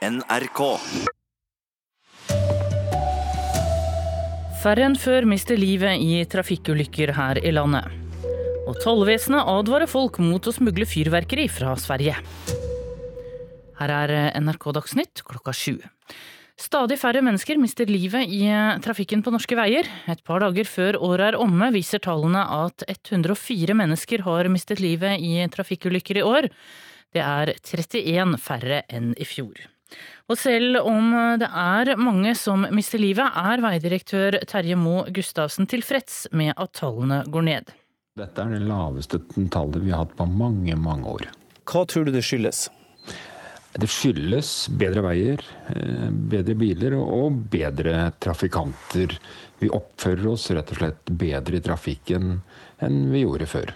NRK. Færre enn før mister livet i trafikkulykker her i landet. Og tollvesenet advarer folk mot å smugle fyrverkeri fra Sverige. Her er NRK Dagsnytt klokka sju. Stadig færre mennesker mister livet i trafikken på norske veier. Et par dager før året er omme, viser tallene at 104 mennesker har mistet livet i trafikkulykker i år. Det er 31 færre enn i fjor. Og selv om det er mange som mister livet, er veidirektør Terje Moe Gustavsen tilfreds med at tallene går ned. Dette er det laveste tallet vi har hatt på mange, mange år. Hva tror du det skyldes? Det skyldes bedre veier, eh, bedre biler og bedre trafikanter. Vi oppfører oss rett og slett bedre i trafikken enn vi gjorde før.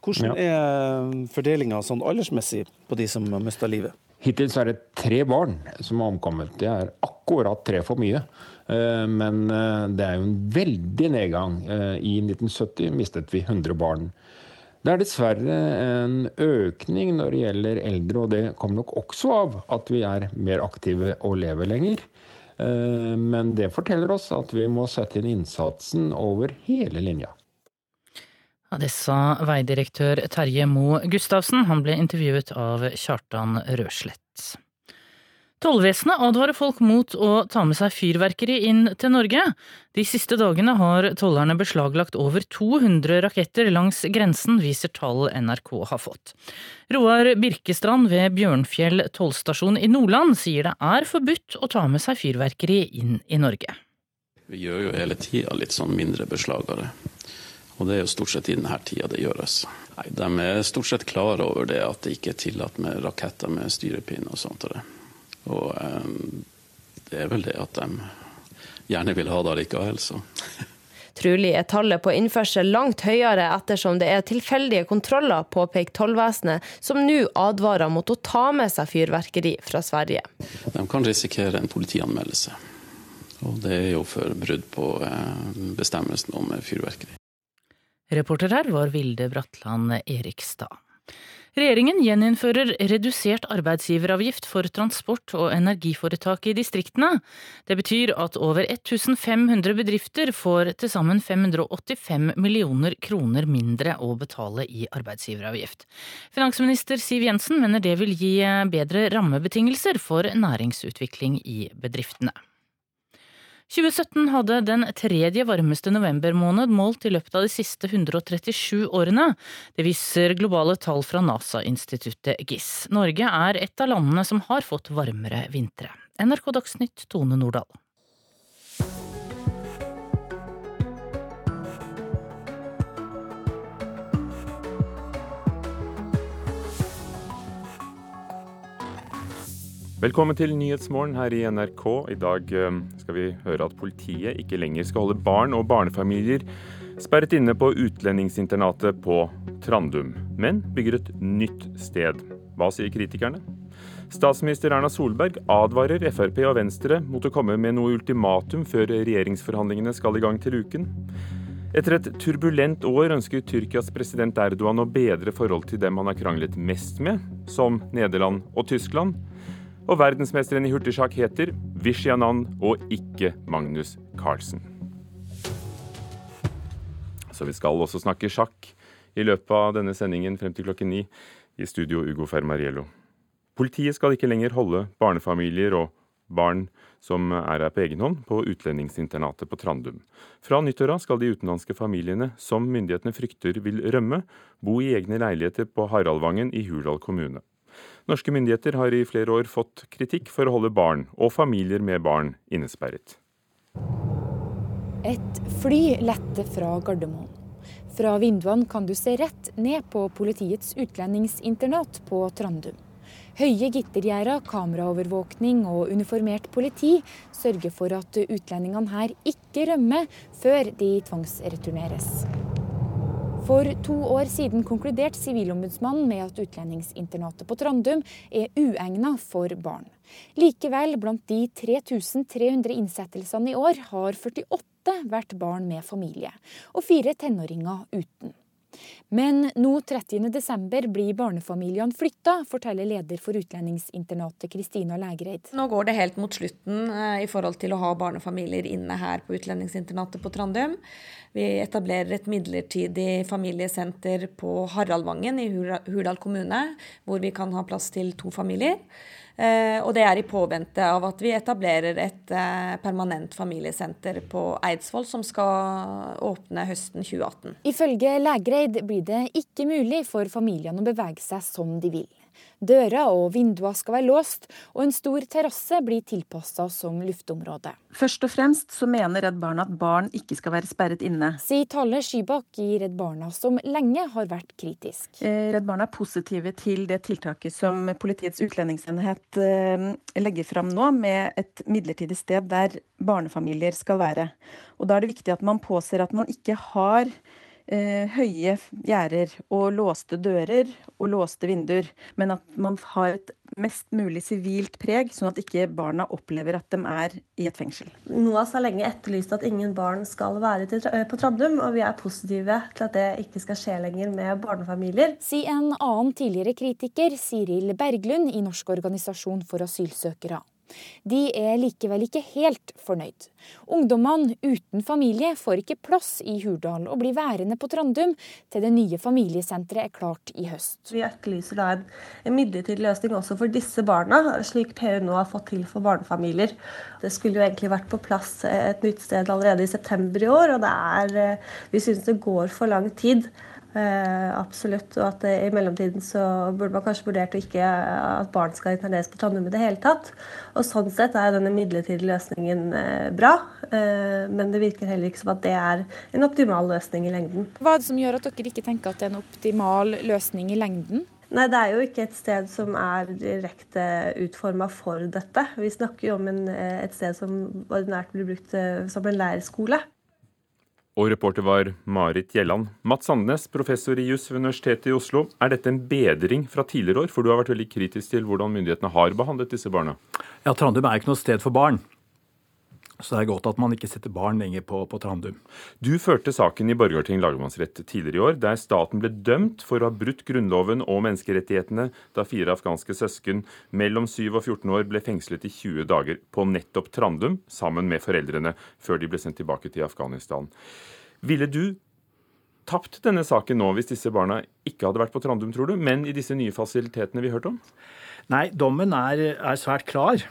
Hvordan er fordelinga sånn aldersmessig på de som har mista livet? Hittil er det tre barn som har omkommet. Det er akkurat tre for mye. Eh, men eh, det er jo en veldig nedgang. I 1970 mistet vi 100 barn. Det er dessverre en økning når det gjelder eldre, og det kommer nok også av at vi er mer aktive og lever lenger. Eh, men det forteller oss at vi må sette inn innsatsen over hele linja. Ja, det sa veidirektør Terje Moe Gustavsen. Han ble intervjuet av Kjartan Røslett. Tollvesenet advarer folk mot å ta med seg fyrverkeri inn til Norge. De siste dagene har tollerne beslaglagt over 200 raketter langs grensen, viser tall NRK har fått. Roar Birkestrand ved Bjørnfjell tollstasjon i Nordland sier det er forbudt å ta med seg fyrverkeri inn i Norge. Vi gjør jo hele tida litt sånn mindre beslag av det. Og det er jo stort sett i denne tida det gjøres. Nei, De er stort sett klare over det at det ikke er tillatt med raketter med styrepinne og sånt. Og det. Og um, det er vel det at de gjerne vil ha det likevel, så. Trolig er tallet på innførsel langt høyere ettersom det er tilfeldige kontroller, påpeker tollvesenet, som nå advarer mot å ta med seg fyrverkeri fra Sverige. De kan risikere en politianmeldelse. Og det er jo for brudd på bestemmelsen om fyrverkeri. Reporter her var Vilde Bratland Erikstad. Regjeringen gjeninnfører redusert arbeidsgiveravgift for transport- og energiforetak i distriktene. Det betyr at over 1500 bedrifter får til sammen 585 millioner kroner mindre å betale i arbeidsgiveravgift. Finansminister Siv Jensen mener det vil gi bedre rammebetingelser for næringsutvikling i bedriftene. 2017 hadde den tredje varmeste novembermåned målt i løpet av de siste 137 årene. Det viser globale tall fra NASA-instituttet GIS. Norge er et av landene som har fått varmere vintre. NRK Dagsnytt, Tone Nordahl. Velkommen til Nyhetsmorgen her i NRK. I dag skal vi høre at politiet ikke lenger skal holde barn og barnefamilier sperret inne på utlendingsinternatet på Trandum, men bygger et nytt sted. Hva sier kritikerne? Statsminister Erna Solberg advarer Frp og Venstre mot å komme med noe ultimatum før regjeringsforhandlingene skal i gang til uken. Etter et turbulent år ønsker Tyrkias president Erdogan å bedre forhold til dem han har kranglet mest med, som Nederland og Tyskland. Og verdensmesteren i hurtigsjakk heter Vishy Anand og ikke Magnus Carlsen. Så vi skal også snakke sjakk i løpet av denne sendingen frem til klokken ni. I studio Ugo Fermariello. Politiet skal ikke lenger holde barnefamilier og barn som er her på egen hånd, på utlendingsinternatet på Trandum. Fra nyttår av skal de utenlandske familiene som myndighetene frykter vil rømme, bo i egne leiligheter på Haraldvangen i Hurdal kommune. Norske myndigheter har i flere år fått kritikk for å holde barn og familier med barn innesperret. Et fly letter fra Gardermoen. Fra vinduene kan du se rett ned på politiets utlendingsinternat på Trandum. Høye gittergjerder, kameraovervåkning og uniformert politi sørger for at utlendingene her ikke rømmer før de tvangsreturneres. For to år siden konkluderte Sivilombudsmannen med at utlendingsinternatet på Trandum er uegnet for barn. Likevel, blant de 3300 innsettelsene i år, har 48 vært barn med familie, og fire tenåringer uten. Men nå 30.12 blir barnefamiliene flytta, forteller leder for utlendingsinternatet Kristina Lægreid. Nå går det helt mot slutten eh, i forhold til å ha barnefamilier inne her på utlendingsinternatet på Trandum. Vi etablerer et midlertidig familiesenter på Haraldvangen i Hurdal kommune, hvor vi kan ha plass til to familier. Eh, og det er i påvente av at vi etablerer et eh, permanent familiesenter på Eidsvoll, som skal åpne høsten 2018. Ifølge Lægreid blir det ikke mulig for familiene å bevege seg som de vil. Døra og vinduer skal være låst, og en stor terrasse blir tilpassa som luftområde. Først og fremst så mener Redd Barna at barn ikke skal være sperret inne. Sier Tale Skybakk i Redd Barna, som lenge har vært kritisk. Eh, Redd Barna er positive til det tiltaket som Politiets utlendingsenhet eh, legger fram nå, med et midlertidig sted der barnefamilier skal være. Og Da er det viktig at man påser at man ikke har høye gjerder og låste dører og låste vinduer, men at man har et mest mulig sivilt preg, sånn at ikke barna opplever at de er i et fengsel. NOAS har lenge etterlyst at ingen barn skal være på Trandum, og vi er positive til at det ikke skal skje lenger med barnefamilier. Si en annen tidligere kritiker, Siril Berglund i Norsk organisasjon for asylsøkere. De er likevel ikke helt fornøyd. Ungdommene uten familie får ikke plass i Hurdal og blir værende på Trandum til det nye familiesenteret er klart i høst. Vi etterlyser da en, en midlertidig løsning også for disse barna, slik PU nå har fått til for barnefamilier. Det skulle jo egentlig vært på plass et nytt sted allerede i september i år, og det er, eh, vi synes det går for lang tid. Eh, absolutt. Og at i mellomtiden så burde man kanskje vurdert ikke at barn skal interneres på Trandum i det hele tatt. Og sånn sett er denne midlertidige løsningen eh, bra. Eh, men det virker heller ikke som at det er en optimal løsning i lengden. Hva er det som gjør at dere ikke tenker at det er en optimal løsning i lengden? Nei, Det er jo ikke et sted som er direkte utforma for dette. Vi snakker jo om en, et sted som ordinært blir brukt som en leirskole. Og reporter var Marit Gjelland. Mats Sandnes, professor i juss ved Universitetet i Oslo. Er dette en bedring fra tidligere år? For du har vært veldig kritisk til hvordan myndighetene har behandlet disse barna. Ja, Trandum er ikke noe sted for barn. Så det er godt at man ikke setter barn lenger på, på Trandum. Du førte saken i Borgarting lagmannsrett tidligere i år, der staten ble dømt for å ha brutt Grunnloven og menneskerettighetene da fire afghanske søsken mellom 7 og 14 år ble fengslet i 20 dager på nettopp Trandum sammen med foreldrene, før de ble sendt tilbake til Afghanistan. Ville du tapt denne saken nå hvis disse barna ikke hadde vært på Trandum, tror du, men i disse nye fasilitetene vi hørte om? Nei, dommen er, er svært klar.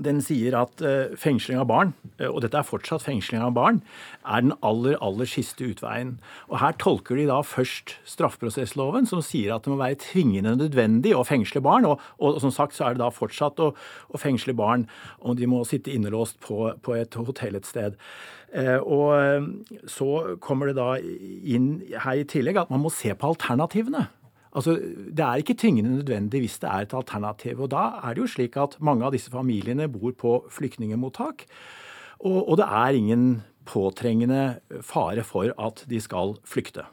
Den sier at uh, fengsling av barn, uh, og dette er fortsatt fengsling av barn, er den aller, aller siste utveien. Og Her tolker de da først straffeprosessloven, som sier at det må være tvingende nødvendig å fengsle barn. Og, og, og som sagt så er det da fortsatt å, å, fengsle barn om de må sitte innelåst på, på et hotell et sted. Uh, og så kommer det da inn her i tillegg at man må se på alternativene. Altså, Det er ikke tvingende nødvendig hvis det er et alternativ. og Da er det jo slik at mange av disse familiene bor på flyktningemottak. Og, og det er ingen påtrengende fare for at de skal flykte.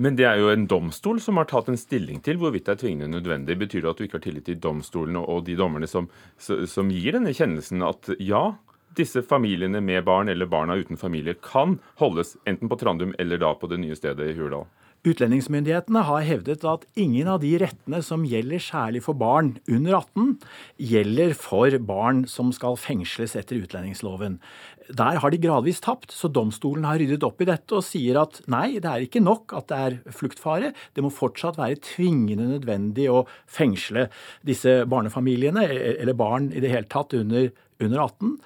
Men det er jo en domstol som har tatt en stilling til hvorvidt det er tvingende nødvendig. Betyr det at du ikke har tillit til domstolene og de dommerne som, som gir denne kjennelsen at ja, disse familiene med barn eller barna uten familie kan holdes enten på Trandum eller da på det nye stedet i Hurdal? Utlendingsmyndighetene har hevdet at ingen av de rettene som gjelder særlig for barn under 18, gjelder for barn som skal fengsles etter utlendingsloven. Der har de gradvis tapt, så domstolen har ryddet opp i dette og sier at nei, det er ikke nok at det er fluktfare. Det må fortsatt være tvingende nødvendig å fengsle disse barnefamiliene, eller barn i det hele tatt, under, under 18.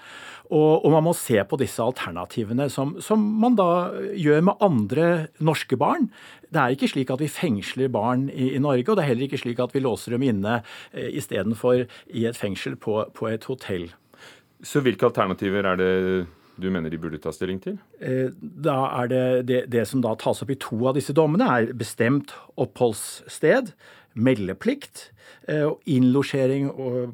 Og, og, man må se på disse alternativene, som, som, man da gjør med andre norske barn. Det er ikke slik at vi fengsler barn i, i Norge, og det er heller ikke slik at vi låser dem inne eh, istedenfor i et fengsel på, på et hotell. Så hvilke alternativer er det du mener de burde ta stilling til? Eh, da er det, det, det som da tas opp i to av disse dommene, er bestemt oppholdssted meldeplikt eh, innlosjering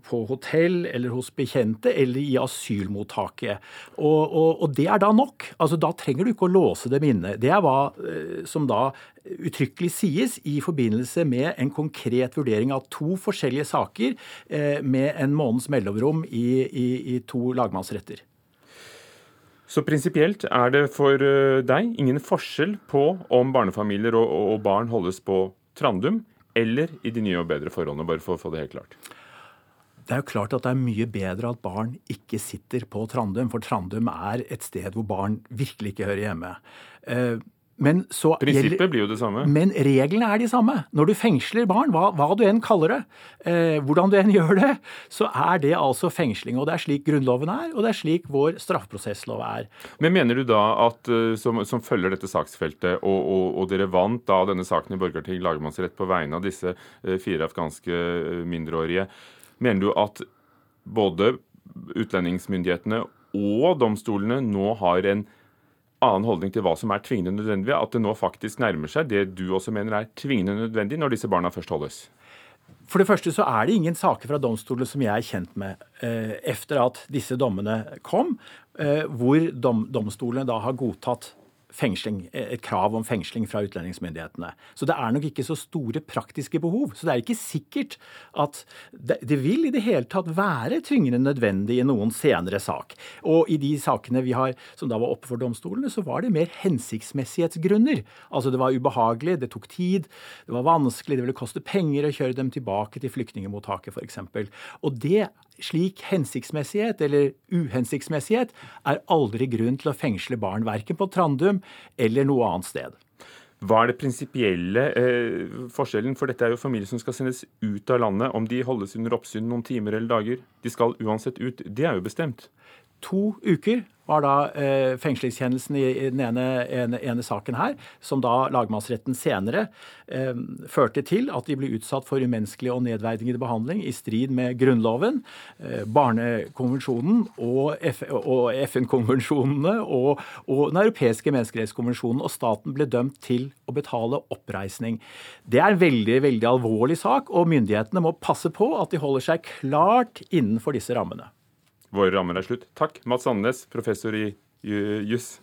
på hotell eller hos bekjente eller i asylmottaket. Og, og, og, det er da nok. Altså, Da trenger du ikke å låse dem inne. Det er hva eh, som da uttrykkelig sies i forbindelse med en konkret vurdering av to forskjellige saker eh, med en måneds mellomrom i, i, i to lagmannsretter. Så prinsipielt er det for eh, deg ingen forskjell på om barnefamilier og, og barn holdes på Trandum eller i de nye og bedre forholdene, bare for å få det helt klart? Det er jo klart at det er mye bedre at barn ikke sitter på Trandum, for Trandum er et sted hvor barn virkelig ikke hører hjemme. Eh, men så Prinsippet blir jo det samme. Men reglene er de samme. Når du fengsler barn, hva, hva du enn kaller det, eh, hvordan du enn gjør det, så er det altså fengsling. Og det er slik Grunnloven er, og det er slik vår straffeprosesslov er. Men mener du da at eh, som, som følger dette saksfeltet, og, og, og, dere vant da denne saken i Borgarting lagmannsrett på vegne av disse eh, fire afghanske eh, mindreårige, mener du at både utlendingsmyndighetene og domstolene nå har en annen holdning til hva som er tvingende nødvendig, at det nå faktisk nærmer seg det du også mener er tvingende nødvendig når disse barna først holdes? For det første så er det ingen saker fra domstolene som jeg er kjent med eh, efter at disse dommene kom, eh, hvor dom, domstolene da har godtatt fengsling, et krav om fengsling fra utlendingsmyndighetene. Så det er nok ikke så store praktiske behov. Så det er ikke sikkert at det vil i det hele tatt være tvingende nødvendig i noen senere sak. Og i de sakene vi har, som da var oppe for domstolene, så var det mer hensiktsmessighetsgrunner. Altså det var ubehagelig, det tok tid, det var vanskelig, det ville koste penger å kjøre dem tilbake til flyktningmottaket f.eks. Og det slik hensiktsmessighet eller uhensiktsmessighet er aldri grunn til å fengsle barn, verken på Trandum eller noe annet sted. Hva er det prinsipielle eh, forskjellen? For dette er jo familier som skal sendes ut av landet. Om de holdes under oppsyn noen timer eller dager. De skal uansett ut. Det er jo bestemt. To uker var da eh, fengslingskjennelsen i, i den ene, ene, ene, saken her, som da lagmannsretten senere eh, førte til at de ble utsatt for umenneskelig og nedverdigende behandling i strid med Grunnloven, eh, Barnekonvensjonen og, FN-konvensjonene og, og, Den europeiske menneskerettskonvensjonen. Og staten ble dømt til å betale oppreisning. Det er en veldig, veldig alvorlig sak, og myndighetene må passe på at de holder seg klart innenfor disse rammene. Våre rammer er slutt. Takk, Mats Sandnes, professor i juss.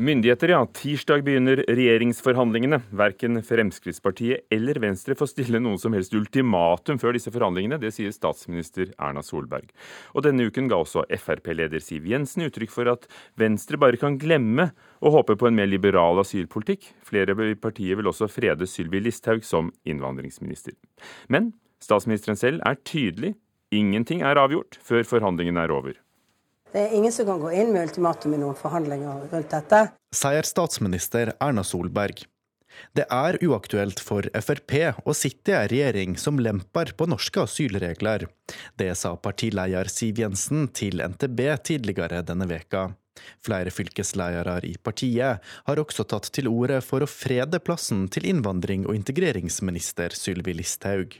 Myndigheter, ja. Tirsdag begynner regjeringsforhandlingene. Verken Fremskrittspartiet eller Venstre får stille noe som helst ultimatum før disse forhandlingene. Det sier statsminister Erna Solberg. Og denne uken ga også Frp-leder Siv Jensen uttrykk for at Venstre bare kan glemme å håpe på en mer liberal asylpolitikk. Flere i partiet vil også frede Sylvi Listhaug som innvandringsminister. Men statsministeren selv er tydelig. Ingenting er avgjort før forhandlingene er over. Det er ingen som kan gå inn med ultimatum i noen forhandlinger rundt dette. Sier statsminister Erna Solberg. Det er uaktuelt for Frp å sitte i en regjering som lemper på norske asylregler. Det sa partileder Siv Jensen til NTB tidligere denne veka. Flere fylkesledere i partiet har også tatt til orde for å frede plassen til innvandring- og integreringsminister Sylvi Listhaug.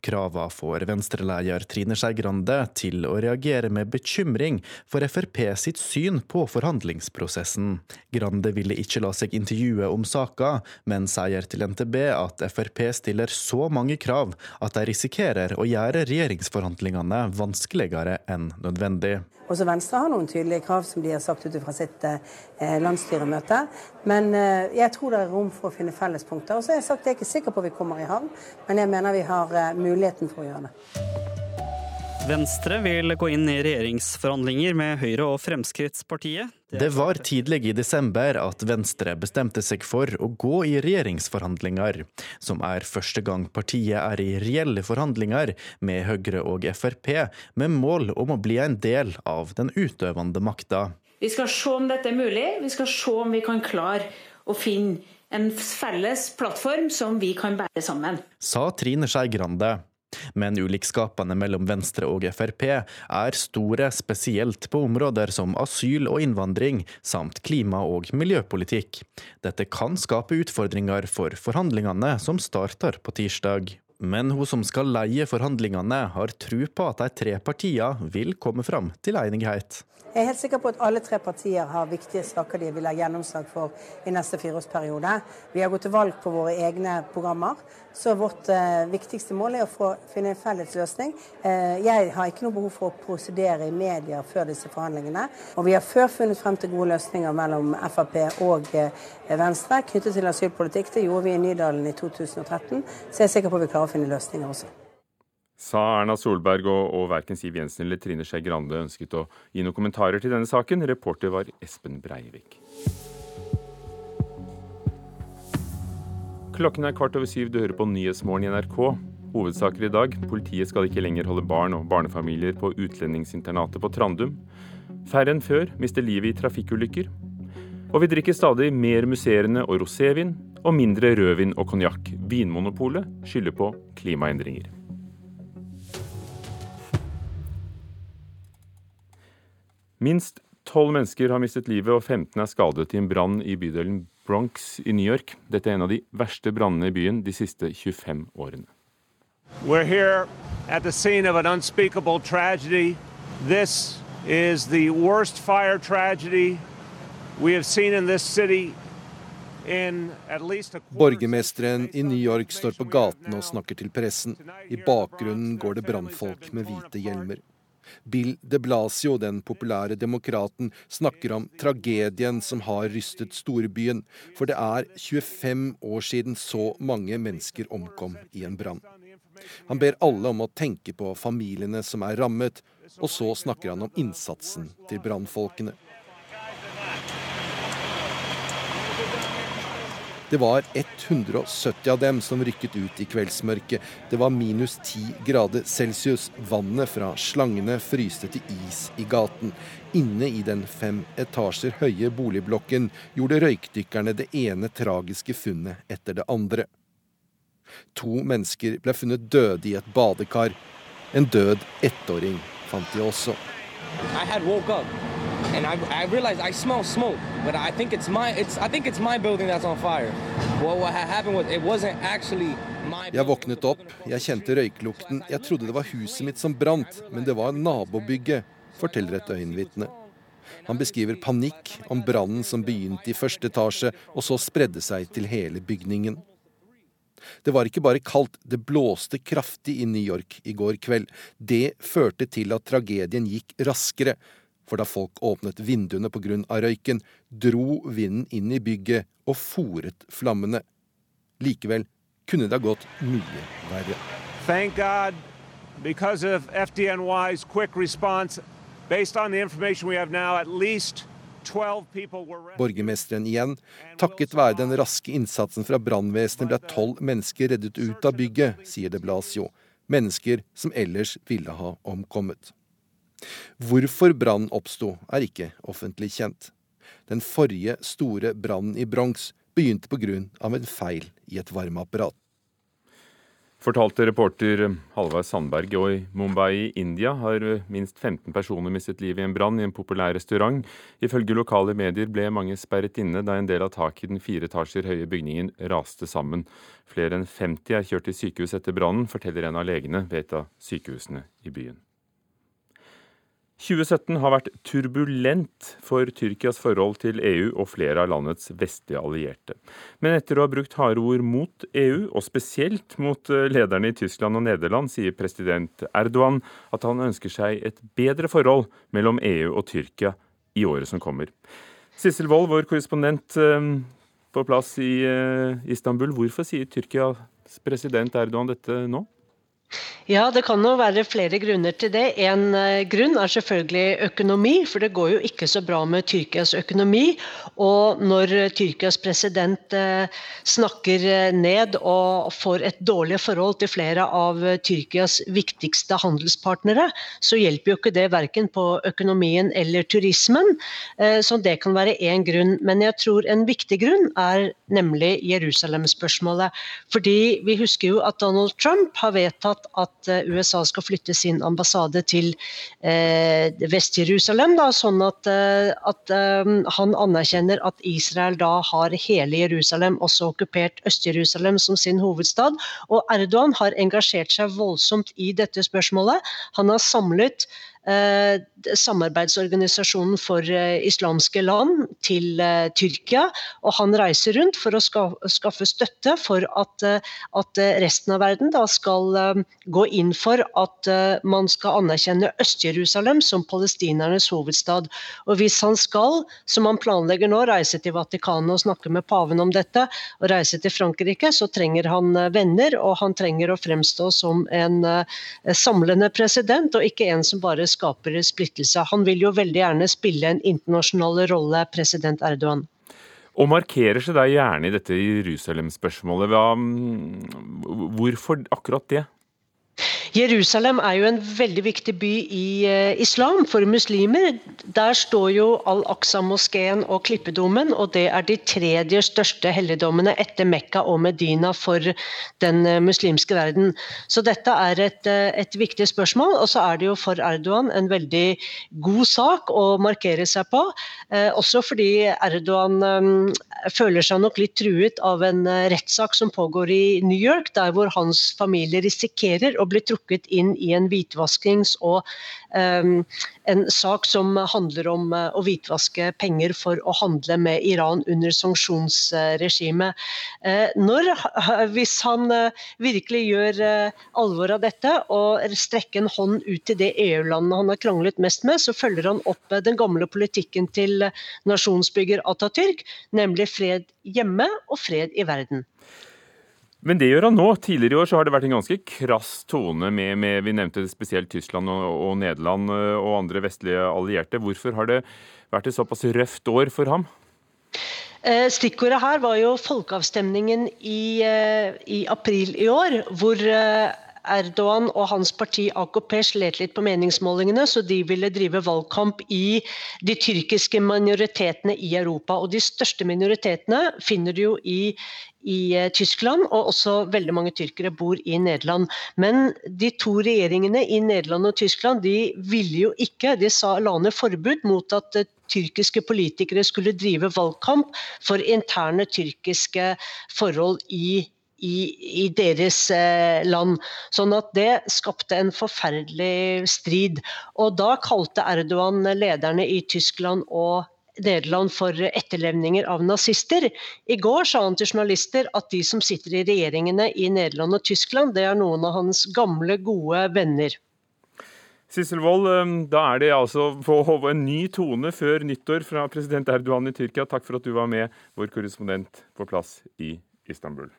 Krava får Venstre-leder Trine Skei Grande til å reagere med bekymring for Frp sitt syn på forhandlingsprosessen. Grande ville ikke la seg intervjue om saka, men sier til NTB at Frp stiller så mange krav at de risikerer å gjøre regjeringsforhandlingene vanskeligere enn nødvendig. Også Venstre har noen tydelige krav som de har sagt ut fra sitt eh, landsstyremøte. Men eh, jeg tror det er rom for å finne fellespunkter. Og så har jeg sagt at jeg er ikke sikker på at vi kommer i havn, men jeg mener vi har eh, muligheten for å gjøre det. Venstre vil gå inn i regjeringsforhandlinger med Høyre og Fremskrittspartiet. Det var tidlig i desember at Venstre bestemte seg for å gå i regjeringsforhandlinger, som er første gang partiet er i reelle forhandlinger med Høyre og Frp, med mål om å bli en del av den utøvende makta. Vi skal se om dette er mulig, vi skal se om vi kan klare å finne en felles plattform som vi kan bære sammen. Sa Trine Skei Grande. Men ulikskapene mellom Venstre og Frp er store, spesielt på områder som asyl og innvandring, samt klima- og miljøpolitikk. Dette kan skape utfordringer for forhandlingene som starter på tirsdag. Men hun som skal leie forhandlingene, har tro på at de tre partiene vil komme fram til enighet. Jeg er helt sikker på at alle tre partier har viktige saker de vil ha gjennomslag for i neste fireårsperiode. Vi har gått til valg på våre egne programmer, så vårt eh, viktigste mål er å få, finne en felles løsning. Eh, jeg har ikke noe behov for å prosedere i media før disse forhandlingene. Og vi har før funnet frem til gode løsninger mellom Frp og eh, Venstre knyttet til asylpolitikk. Det gjorde vi i Nydalen i 2013, så jeg er sikker på at vi klarer å finne løsninger også. Sa Erna Solberg, og, og verken Siv Jensen eller Trine Skei Grande ønsket å gi noen kommentarer til denne saken. Reporter var Espen Breivik. Klokken er kvart over syv, du hører på Nyhetsmorgen i NRK. Hovedsaker i dag. Politiet skal ikke lenger holde barn og barnefamilier på utlendingsinternatet på Trandum. Færre enn før mister livet i trafikkulykker. Og vi drikker stadig mer musserende og rosévin, og mindre rødvin og konjakk. Vinmonopolet skylder på klimaendringer. Minst tolv mennesker har mistet livet og 15 er skadet i en brann i bydelen Bronx i New York. Dette er en av de verste brannene i byen de siste 25 årene. We're here at the scene of an unspeakable tragedy. This is the worst fire tragedy we have seen in this city Borgermesteren i New York står på gaten og snakker til pressen. I bakgrunnen går det brannfolk med hvite hjelmer. Bill de Blasio, den populære demokraten, snakker om tragedien som har rystet storbyen. For det er 25 år siden så mange mennesker omkom i en brann. Han ber alle om å tenke på familiene som er rammet, og så snakker han om innsatsen til brannfolkene. Det var 170 av dem som rykket ut i kveldsmørket. Det var minus 10 grader celsius. Vannet fra slangene fryste til is i gaten. Inne i den fem etasjer høye boligblokken gjorde røykdykkerne det ene tragiske funnet etter det andre. To mennesker ble funnet døde i et badekar. En død ettåring fant de også. I had woke up and I, I realized I smell smoke, but I think it's my it's I think it's my building that's on fire. Well, what happened was it wasn't actually jeg våknet opp, jeg kjente røyklukten. Jeg trodde det var huset mitt som brant, men det var nabobygget, forteller et øyenvitne. Han beskriver panikk om brannen som begynte i første etasje, og så spredde seg til hele bygningen. Det var ikke bare kaldt, det blåste kraftig i New York i går kveld. Det førte til at tragedien gikk raskere, for da folk åpnet vinduene på grunn av røyken, dro vinden inn i bygget og fòret flammene. Likevel kunne det ha gått mye verre. Thank God, because of FDNY's quick response, based on the information we have now, at least Borgermesteren igjen. Takket være den raske innsatsen fra brannvesenet ble tolv mennesker reddet ut av bygget, sier de Blasio. Mennesker som ellers ville ha omkommet. Hvorfor brannen oppsto, er ikke offentlig kjent. Den forrige store brannen i Bronx begynte pga. en feil i et varmeapparat. Fortalte reporter Halvard Sandberg. Og i Mumbai i India har minst 15 personer mistet livet i en brann i en populær restaurant. Ifølge lokale medier ble mange sperret inne da en del av taket i den fire etasjer høye bygningen raste sammen. Flere enn 50 er kjørt til sykehus etter brannen, forteller en av legene ved et av sykehusene i byen. 2017 har vært turbulent for Tyrkias forhold til EU og flere av landets vestlige allierte. Men etter å ha brukt harde ord mot EU, og spesielt mot eh, lederne i Tyskland og Nederland, sier president Erdogan at han ønsker seg et bedre forhold mellom EU og Tyrkia i året som kommer. Sissel Wold, vår korrespondent eh, på plass i eh, Istanbul. Hvorfor sier Tyrkias president Erdogan dette nå? Ja, det kan jo være flere grunner til det. En eh, grunn er selvfølgelig økonomi, for det går jo ikke så bra med Tyrkias økonomi. Og når Tyrkias president eh, snakker eh, ned og får et dårlig forhold til flere av Tyrkias viktigste handelspartnere, så hjelper jo ikke det verken på økonomien eller turismen. Så det kan være én grunn. Men jeg tror en viktig grunn er nemlig Jerusalem-spørsmålet. Fordi vi husker jo at Donald Trump har vedtatt at at eh, USA skal flytte sin ambassade til eh, Vest-Jerusalem. Sånn at, eh, at han anerkjenner at Israel da har hele Jerusalem, også okkupert Øst-Jerusalem som sin hovedstad. Og Erdogan har engasjert seg voldsomt i dette spørsmålet. Han har samlet samarbeidsorganisasjonen for eh, islamske land til eh, Tyrkia. Og han reiser rundt for å skaffe støtte for at, at resten av verden skal gå inn for at man skal anerkjenne Øst-Jerusalem som palestinernes hovedstad. Og hvis han skal, som han planlegger nå, reise til Vatikanet og snakke med paven om dette, og reise til Frankrike, så trenger han venner, og han trenger å fremstå som en samlende president, og ikke en som bare skaper splittelse. Han vil jo veldig gjerne spille en internasjonal rolle, president Erdogan. Og markerer seg da gjerne i dette Jerusalem-spørsmålet. Mm, hvorfor akkurat det? Jerusalem er jo en veldig viktig by i uh, islam for muslimer. Der står jo Al-Aqsa-moskeen og Klippedomen, og det er de tredje største helligdommene etter Mekka og Medina for den uh, muslimske verden. Så dette er et, uh, et, viktig spørsmål, og så er det jo for Erdogan en veldig god sak å markere seg på. også fordi Erdogan føler seg nok litt truet av en rettssak som pågår i New York, der hvor hans familie risikerer å bli trukket inn i en hvitvaskings- og um, en sak som handler om uh, å hvitvaske penger for å handle med Iran under sanksjonsregimet. Uh, når, hvis han uh, virkelig gjør alvor av dette og strekker en hånd ut til det EU-landet han har kranglet mest med, så følger han opp den gamle politikken til nasjonsbygger Atatürk, nemlig fred hjemme og fred i verden. Men det gjør han nå. Tidligere i år så har det vært en ganske krass tone med, med vi nevnte spesielt Tyskland og, og, Nederland eh, og andre vestlige allierte. Hvorfor har det vært et såpass røft år for ham? Eh, stikkordet her var jo folkeavstemningen i, eh, i april i år, hvor Erdogan og hans parti AKP slet litt på meningsmålingene, så de ville drive valgkamp i de tyrkiske minoritetene i Europa. Og de største minoritetene finner du jo i, i eh, Tyskland, og også veldig mange tyrkere bor i Nederland. Men de to regjeringene i Nederland og Tyskland de ville jo ikke, de sa, la ned forbud mot at eh, tyrkiske politikere skulle drive valgkamp for interne tyrkiske forhold i i, i deres eh, land. Sånn at det skapte en forferdelig strid. Og da kalte Erdogan lederne i Tyskland og Nederland for etterlevninger av nazister. I går sa han til journalister at de som sitter i regjeringene i Nederland og Tyskland, det er noen av hans gamle, gode venner. Sissel Wold, eh, da er det altså på en ny tone før nyttår fra president Erdogan i Tyrkia. Takk for at du var med, vår korrespondent på plass i Istanbul.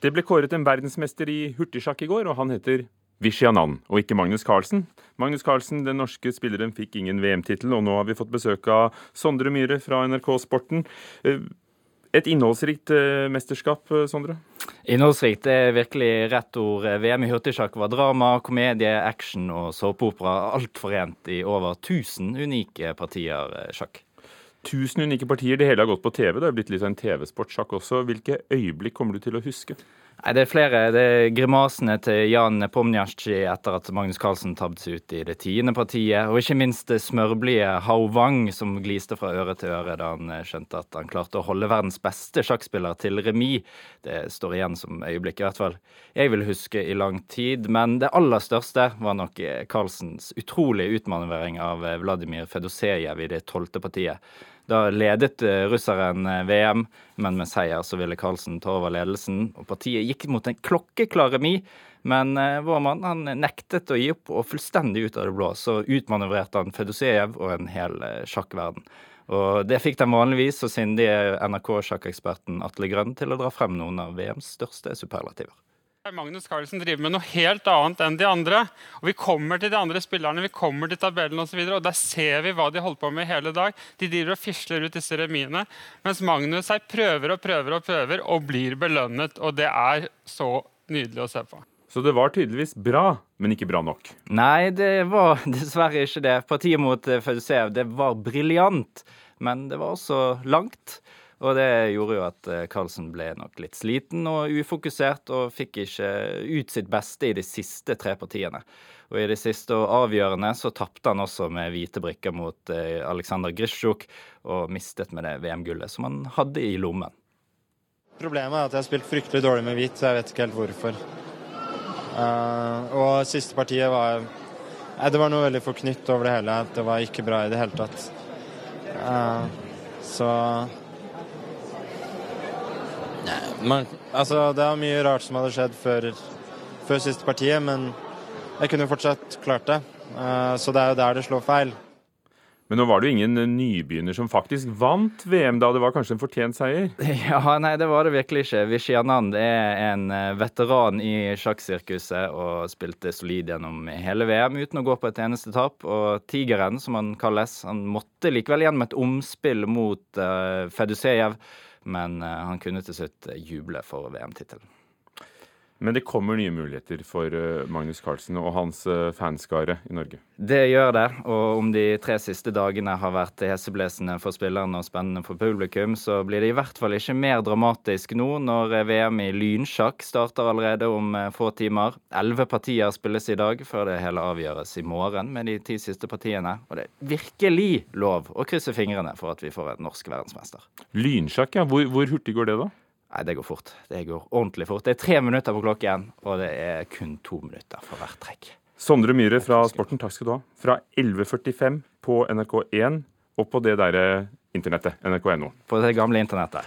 Det ble kåret en verdensmester i hurtigsjakk i går, og han heter Vishyanan, og ikke Magnus Carlsen. Magnus Carlsen, den norske spilleren, fikk ingen VM-tittel, og nå har vi fått besøk av Sondre Myhre fra NRK Sporten. Eh, et innholdsrikt eh, mesterskap, eh, Sondre? Innholdsrikt er virkelig rett ord. VM i hurtigsjakk var drama, komedie, action og såpeopera. Alt forent i over 1000 unike partier sjakk. 1000 unike partier. Det hele har gått på TV. Det har blitt litt av en TV-sportsjakk også. Hvilke øyeblikk kommer du til å huske? Nei, Det er flere. Det er grimasene til Jan Nepomniachtchi etter at Magnus Carlsen tabbet seg ut i det tiende partiet. Og ikke minst det smørblide Hao Wang som gliste fra øre til øre da han eh, skjønte at han klarte å holde verdens beste sjakkspiller til remis. Det står igjen som øyeblikk, i hvert fall jeg vil huske i lang tid. Men det aller største var nok eh, Carlsens utrolige utmanøvrering av eh, Vladimir Fedosejev i det tolvte partiet. Da ledet eh, russeren eh, VM, men med seier så ville Carlsen ta over ledelsen. Og partiet gikk mot en klokkeklar remis, men eh, vår mann han nektet å gi opp, og fullstendig ut av det blå så utmanøvrerte han Fedusejev og en hel sjakkverden. Og Det fikk den vanligvis så sindige NRK-sjakkeksperten Atle Grønn til å dra frem noen av VMs største superlativer. Magnus Carlsen driver med noe helt annet enn de andre. Og Vi kommer til de andre spillerne, vi kommer til tabellen osv. Og, så og der ser vi hva de holder på med hele dag. De driver og fisler ut disse remiene. Mens Magnus her prøver og prøver og prøver og blir belønnet. Og det er så nydelig å se på. Så det var tydeligvis bra, men ikke bra nok? Nei, det var dessverre ikke det. Partiet mot Fausev, det var briljant. Men det var også langt. Og det gjorde jo at eh, Carlsen ble nok litt sliten og ufokusert, og fikk ikke ut sitt beste i de siste tre partiene. Og i det siste og avgjørende så tapte han også med hvite brikker mot eh, Aleksandr Grisjuk, og mistet med det VM-gullet som han hadde i lommen. Problemet er at jeg har spilt fryktelig dårlig med hvit, så jeg vet ikke helt hvorfor. Uh, og siste partiet var Nei, Det var noe veldig forknytt over det hele. Det var ikke bra i det hele tatt. Uh, så man, altså, det er mye rart som hadde skjedd før, før siste partiet, men jeg kunne jo fortsatt klart det. Uh, så det er jo der det slår feil. Men nå var det jo ingen nybegynner som faktisk vant VM, da. Det var kanskje en fortjent seier? Ja, nei, det var det virkelig ikke. Vishyanand er en eh, veteran i sjakksirkuset og spilte solid gjennom hele VM uten å gå på et eneste tap. Og Tigeren, som han kalles, han måtte likevel gjennom et omspill mot uh, Fedusejev, men uh, han kunne til slutt juble for VM-tittelen. Men det kommer nye muligheter for eh, Magnus Carlsen og hans eh, fanskare i Norge? Det gjør det. Og om de tre siste dagene har vært heseblesende for spillerne og spennende for publikum, så blir det i hvert fall ikke mer dramatisk nå når eh, VM i lynsjakk starter allerede om få timer. Elleve partier spilles i dag, før det hele avgjøres i morgen med de ti siste partiene. Og det er virkelig lov å krysse fingrene for at vi får en norsk verdensmester. Lynsjakk, ja. Hvor, hvor hurtig går det, da? Nei, det går fort. Det går ordentlig fort. Det er tre minutter på klokken, og det er kun to minutter for hvert trekk. Sondre Myhre fra Sporten, takk skal du ha. Fra 11.45 på NRK1 og på det derre internettet, nrk.no. På det gamle internettet.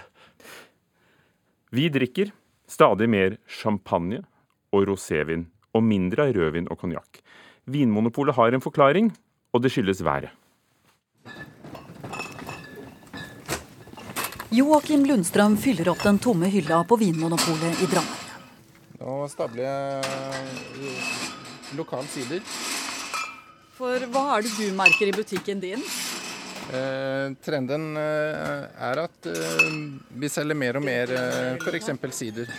Vi drikker stadig mer champagne og rosévin, og mindre av rødvin og konjakk. Vinmonopolet har en forklaring, og det skyldes været. Joakim Lundstrøm fyller opp den tomme hylla på Vinmonopolet i Drammen. Nå stabler jeg lokal sider. For hva er det du merker i butikken din? Eh, trenden eh, er at eh, vi selger mer og mer eh, f.eks. sider.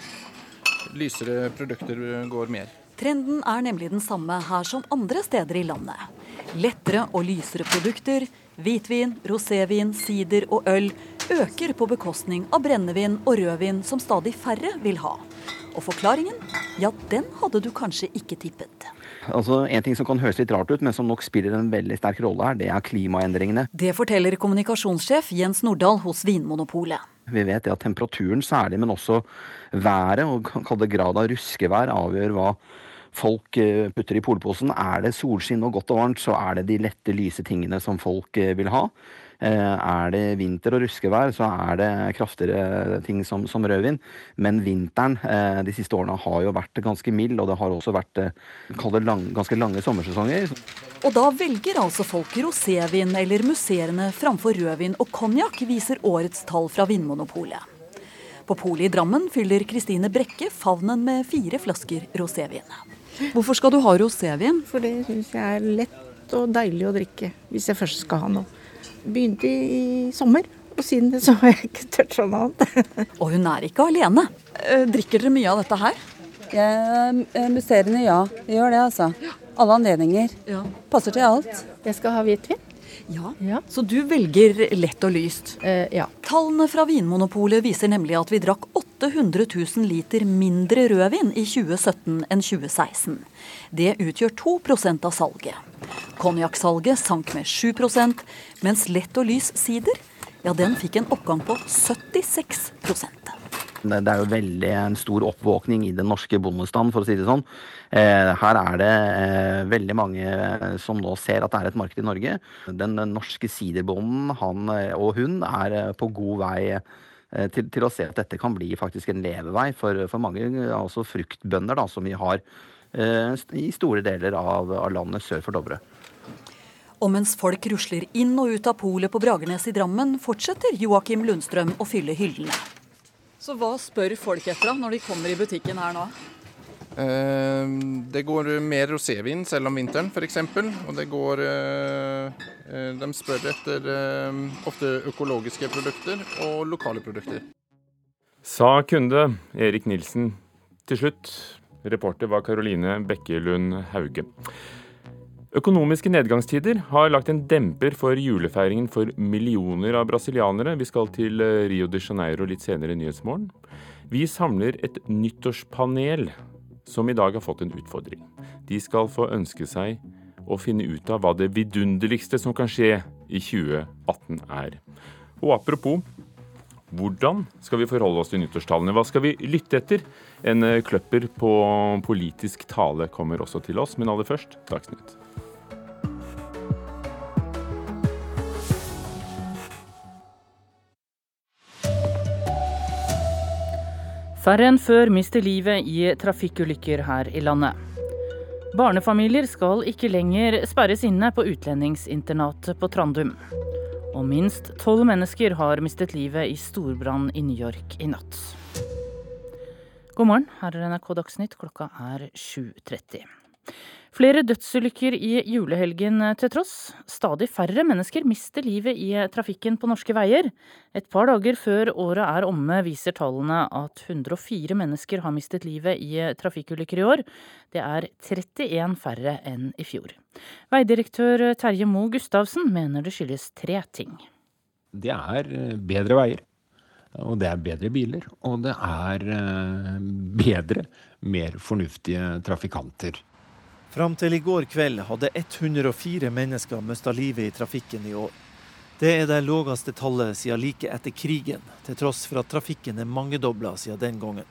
Lysere produkter går mer. Trenden er nemlig den samme her som andre steder i landet. Lettere og lysere produkter, hvitvin, rosévin, sider og øl øker på bekostning av brennevin og rødvin som stadig færre vil ha. Og forklaringen? Ja, den hadde du kanskje ikke tippet. Altså, En ting som kan høres litt rart ut, men som nok spiller en veldig sterk rolle her, det er klimaendringene. Det forteller kommunikasjonssjef Jens Nordahl hos Vinmonopolet. Vi vet at temperaturen særlig, men også været og grad av ruskevær avgjør hva folk eh, putter i polposen. Er det solskinn og godt og varmt, så er det de lette, lyse tingene som folk eh, vil ha. Eh, er det vinter og ruskevær, så er det kraftigere ting som, som rødvin. Men vinteren eh, de siste årene har jo vært ganske mild, og det har også vært eh, lang, ganske lange sommersesonger. Og da velger altså folk rosévin eller musserende framfor rødvin og konjakk, viser årets tall fra Vinmonopolet. På polet i Drammen fyller Kristine Brekke favnen med fire flasker rosévin. Hvorfor skal du ha rosévin? For det syns jeg er lett og deilig å drikke, hvis jeg først skal ha noe begynte i sommer. Og siden det så har jeg ikke tørt sånn annet. og hun er ikke alene. Eh, drikker dere mye av dette her? Ja, musserende, ja. Vi gjør det, altså. Alle anledninger. Ja. Passer til alt. Jeg skal ha hvitvin. Ja. ja. Så du velger lett og lyst? Eh, ja. Tallene fra Vinmonopolet viser nemlig at vi drakk 800 000 liter mindre rødvin i 2017 enn 2016. Det utgjør 2% av salget. Konjakksalget sank med 7% mens lett og lys sider ja, den fikk en oppgang på 76% det er jo veldig en stor oppvåkning i den norske bondestand, for å si det sånn. Eh, her er det eh, veldig mange som nå ser at det er et marked i Norge. Den norske siderbonden, han og hun, er på god vei til, til, å se at dette kan bli faktisk en levevei for, for mange altså fruktbønder da, som vi har i store deler av, av landet sør for Dovre. Og mens folk rusler inn og ut av polet på Bragernes i Drammen, fortsetter Joakim Lundstrøm å fylle hyllene. Så hva spør folk etter da, når de kommer i butikken her nå? Eh, det går mer rosévin selv om vinteren, f.eks. Og det går eh, eh, De spør etter ofte økologiske produkter og lokale produkter. Sa kunde Erik Nilsen. Til slutt, reporter var Karoline Bekkelund Hauge. Økonomiske nedgangstider har lagt en demper for julefeiringen for millioner av brasilianere. Vi skal til eh, Rio de Janeiro litt senere i Nyhetsmorgen. Vi samler et nyttårspanel som i dag har fått en utfordring. De skal få ønske seg å finne ut av hva det vidunderligste som kan skje i 2018 er. Og apropos, Hvordan skal vi forholde oss til nyttårstallene? Hva skal vi lytte etter? En eh, kløpper på politisk tale kommer også til oss, men aller først Dagsnytt. Færre enn før mister livet i trafikkulykker her i landet. Barnefamilier skal ikke lenger sperres inne på utlendingsinternatet på Trandum. Og minst tolv mennesker har mistet livet i storbrann i New York i natt. God morgen, her er NRK Dagsnytt, klokka er 7.30. Flere dødsulykker i julehelgen til tross. Stadig færre mennesker mister livet i trafikken på norske veier. Et par dager før året er omme, viser tallene at 104 mennesker har mistet livet i trafikkulykker i år. Det er 31 færre enn i fjor. Veidirektør Terje Moe Gustavsen mener det skyldes tre ting. Det er bedre veier. Og det er bedre biler. Og det er eh, bedre, mer fornuftige trafikanter. Fram til i går kveld hadde 104 mennesker mista livet i trafikken i år. Det er det laveste tallet siden like etter krigen, til tross for at trafikken er mangedobla siden den gangen.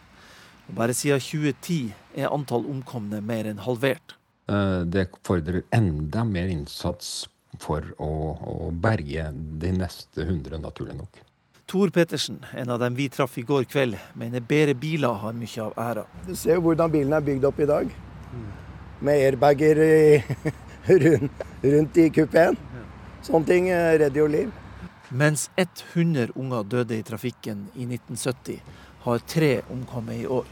Og bare siden 2010 er antall omkomne mer enn halvert. Eh, det fordrer enda mer innsats for å, å berge de neste 100, naturlig nok. Tor Pettersen, en av dem vi traff i går kveld, mener bedre biler har mye av æra. Du ser jo hvordan bilen er bygd opp i dag med airbager rundt, rundt i kupeen. Sånne ting eh, redder jo liv. Mens 100 unger døde i trafikken i 1970, har tre omkommet i år.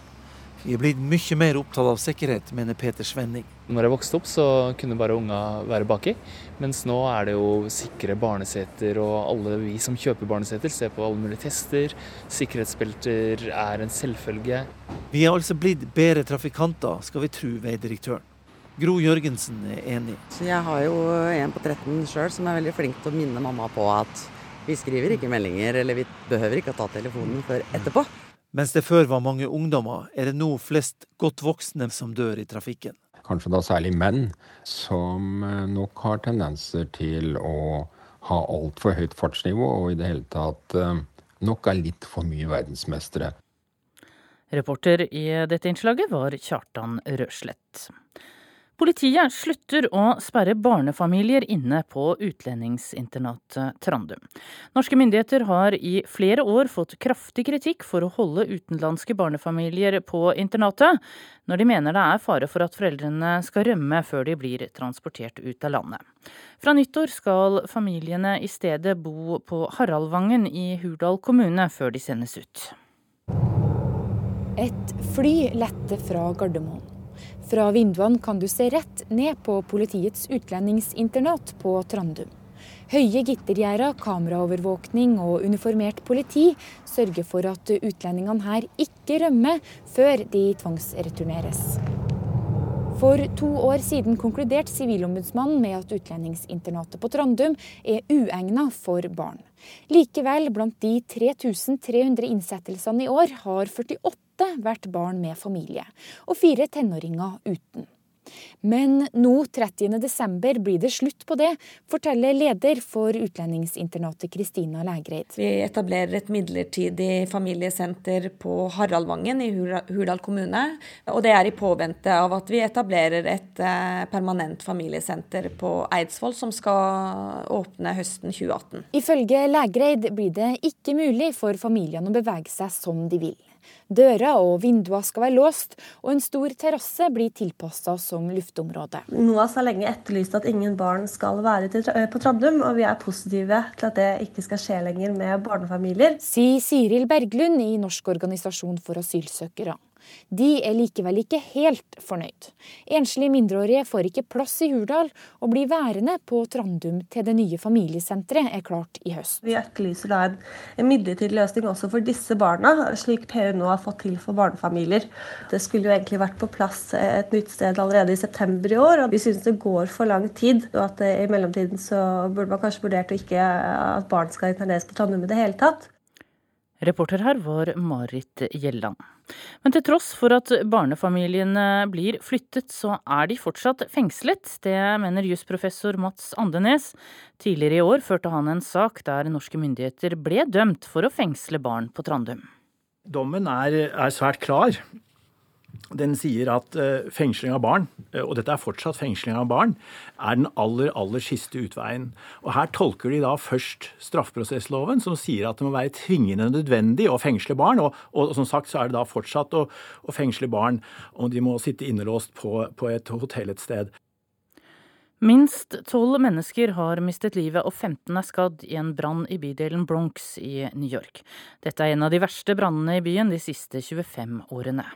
Vi er blitt mye mer opptatt av sikkerhet, mener Peter Svenning. Når jeg vokste opp, så kunne bare unger være baki. Mens nå er det jo sikre barneseter, og alle vi som kjøper barneseter, ser på alle mulige tester. Sikkerhetsbelter er en selvfølge. Vi er altså blitt bedre trafikanter, skal vi tro veidirektøren. Gro Jørgensen er enig. Så jeg har jo en på 13 sjøl som er veldig flink til å minne mamma på at vi skriver ikke meldinger, eller vi behøver ikke å ta telefonen før etterpå. Mens det før var mange ungdommer, er det nå flest godt voksne som dør i trafikken. Kanskje da særlig menn, som eh, nok har tendenser til å ha altfor høyt fartsnivå, og i det hele tatt eh, nok er litt for mye verdensmestere. Reporter i dette innslaget var Kjartan Røslett. Politiet slutter å sperre barnefamilier inne på utlendingsinternatet Trandum. Norske myndigheter har i flere år fått kraftig kritikk for å holde utenlandske barnefamilier på internatet, når de mener det er fare for at foreldrene skal rømme før de blir transportert ut av landet. Fra nyttår skal familiene i stedet bo på Haraldvangen i Hurdal kommune før de sendes ut. Et fly lette fra Gardermoen. Fra vinduene kan du se rett ned på politiets utlendingsinternat på Trandum. Høye gittergjerder, kameraovervåkning og uniformert politi sørger for at utlendingene her ikke rømmer før de tvangsreturneres. For to år siden konkluderte Sivilombudsmannen med at utlendingsinternatet på Trandum er uegnet for barn. Likevel, blant de 3300 innsettelsene i år, har 48 vært barn med familie, og fire tenåringer uten. Men nå 30.12 blir det slutt på det, forteller leder for utlendingsinternatet Kristina Lægreid. Vi etablerer et midlertidig familiesenter på Haraldvangen i Hurdal kommune. Og det er i påvente av at vi etablerer et eh, permanent familiesenter på Eidsvoll som skal åpne høsten 2018. Ifølge Lægreid blir det ikke mulig for familiene å bevege seg som de vil. Dører og vinduer skal være låst, og en stor terrasse blir tilpassa som luftområde. NOAS har lenge etterlyst at ingen barn skal være på Trandum, og vi er positive til at det ikke skal skje lenger med barnefamilier. Sier Siril Berglund i Norsk organisasjon for asylsøkere. De er likevel ikke helt fornøyd. Enslige mindreårige får ikke plass i Hurdal, og blir værende på Trandum til det nye familiesenteret er klart i høst. Vi etterlyser da en, en midlertidig løsning også for disse barna, slik PU nå har fått til for barnefamilier. Det skulle jo egentlig vært på plass et nytt sted allerede i september i år, og vi synes det går for lang tid. Og at i mellomtiden så burde man kanskje vurdert ikke at barn skal interneres på Trandum i det hele tatt. Reporter her var Marit Gjelland. Men til tross for at barnefamiliene blir flyttet, så er de fortsatt fengslet. Det mener jusprofessor Mats Andenes. Tidligere i år førte han en sak der norske myndigheter ble dømt for å fengsle barn på Trandum. Dommen er, er svært klar. Den sier at uh, fengsling av barn, uh, og dette er fortsatt fengsling av barn, er den aller, aller siste utveien. Og Her tolker de da først straffeprosessloven, som sier at det må være tvingende nødvendig å fengsle barn. Og, og, som sagt så er det da fortsatt å, å fengsle barn om de må sitte innelåst på, på et hotell et sted. Minst tolv mennesker har mistet livet og 15 er skadd i en brann i bydelen Bronx i New York. Dette er en av de verste brannene i byen de siste 25 årene.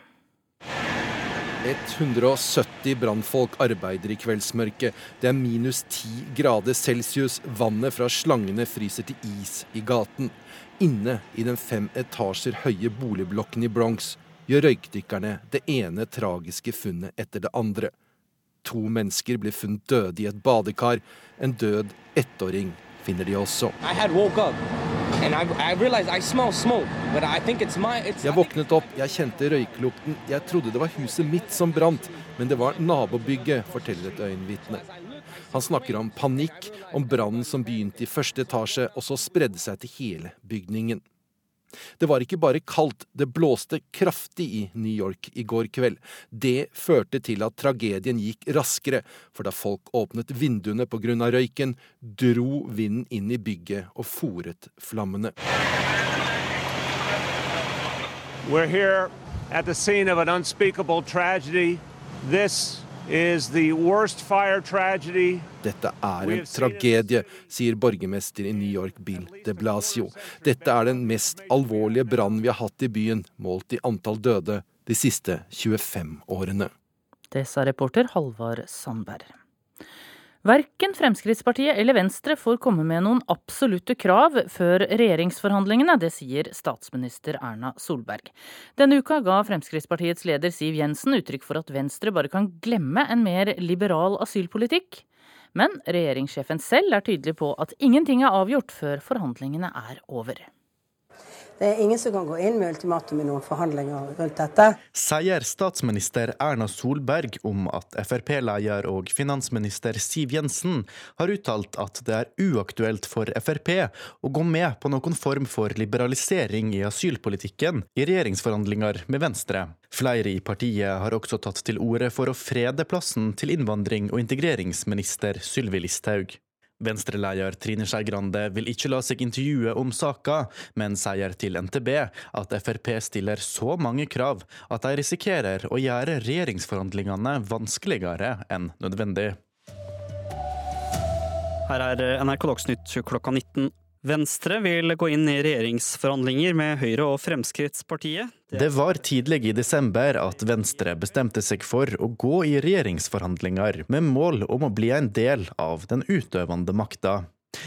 170 brannfolk arbeider i kveldsmørket. Det er minus 10 grader celsius. Vannet fra slangene fryser til is i gaten. Inne i den fem etasjer høye boligblokken i Bronx gjør røykdykkerne det ene tragiske funnet etter det andre. To mennesker blir funnet døde i et badekar. En død ettåring finner de også. Jeg våknet opp, jeg kjente røyklukten. Jeg trodde det var huset mitt som brant, men det var nabobygget, forteller et øyenvitne. Han snakker om panikk, om brannen som begynte i første etasje, og så spredde seg til hele bygningen. Det var ikke bare kaldt, det blåste kraftig i New York i går kveld. Det førte til at tragedien gikk raskere, for da folk åpnet vinduene på grunn av røyken, dro vinden inn i bygget og fòret flammene. We're here at the scene of an unspeakable tragedy. This dette er en tragedie, sier borgermester i New York Bill de Blasio. Dette er den mest alvorlige brannen vi har hatt i byen, målt i antall døde de siste 25 årene. Det sa reporter Halvard Sandberg. Verken Fremskrittspartiet eller Venstre får komme med noen absolutte krav før regjeringsforhandlingene, det sier statsminister Erna Solberg. Denne uka ga Fremskrittspartiets leder Siv Jensen uttrykk for at Venstre bare kan glemme en mer liberal asylpolitikk. Men regjeringssjefen selv er tydelig på at ingenting er avgjort før forhandlingene er over. Det er ingen som kan gå inn med ultimatum i noen forhandlinger rundt dette. Sier statsminister Erna Solberg om at Frp-leder og finansminister Siv Jensen har uttalt at det er uaktuelt for Frp å gå med på noen form for liberalisering i asylpolitikken i regjeringsforhandlinger med Venstre. Flere i partiet har også tatt til orde for å frede plassen til innvandring- og integreringsminister Sylvi Listhaug. Venstreleder Trine Skei Grande vil ikke la seg intervjue om saka, men sier til NTB at Frp stiller så mange krav at de risikerer å gjøre regjeringsforhandlingene vanskeligere enn nødvendig. Her er NRK Dagsnytt klokka 19. Venstre vil gå inn i regjeringsforhandlinger med Høyre og Fremskrittspartiet. Det var tidlig i desember at Venstre bestemte seg for å gå i regjeringsforhandlinger med mål om å bli en del av den utøvende makta.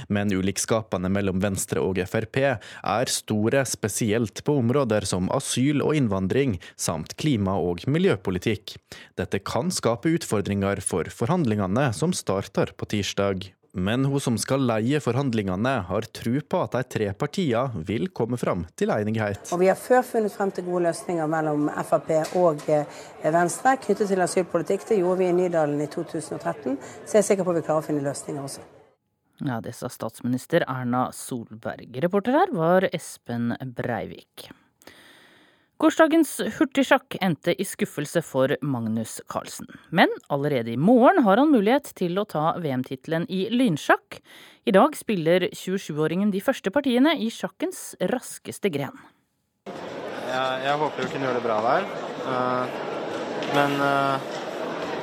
Men ulikskapene mellom Venstre og Frp er store, spesielt på områder som asyl og innvandring, samt klima- og miljøpolitikk. Dette kan skape utfordringer for forhandlingene som starter på tirsdag. Men hun som skal leie forhandlingene, har tro på at de tre partiene vil komme fram til enighet. Og vi har før funnet frem til gode løsninger mellom Frp og eh, Venstre knyttet til asylpolitikk. Det gjorde vi i Nydalen i 2013, så jeg er sikker på at vi klarer å finne løsninger også. Ja, Det sa statsminister Erna Solberg. Reporter her var Espen Breivik. Gårsdagens hurtigsjakk endte i skuffelse for Magnus Carlsen. Men allerede i morgen har han mulighet til å ta VM-tittelen i lynsjakk. I dag spiller 27-åringen de første partiene i sjakkens raskeste gren. Jeg, jeg håper vi kunne gjøre det bra der. Uh, men uh,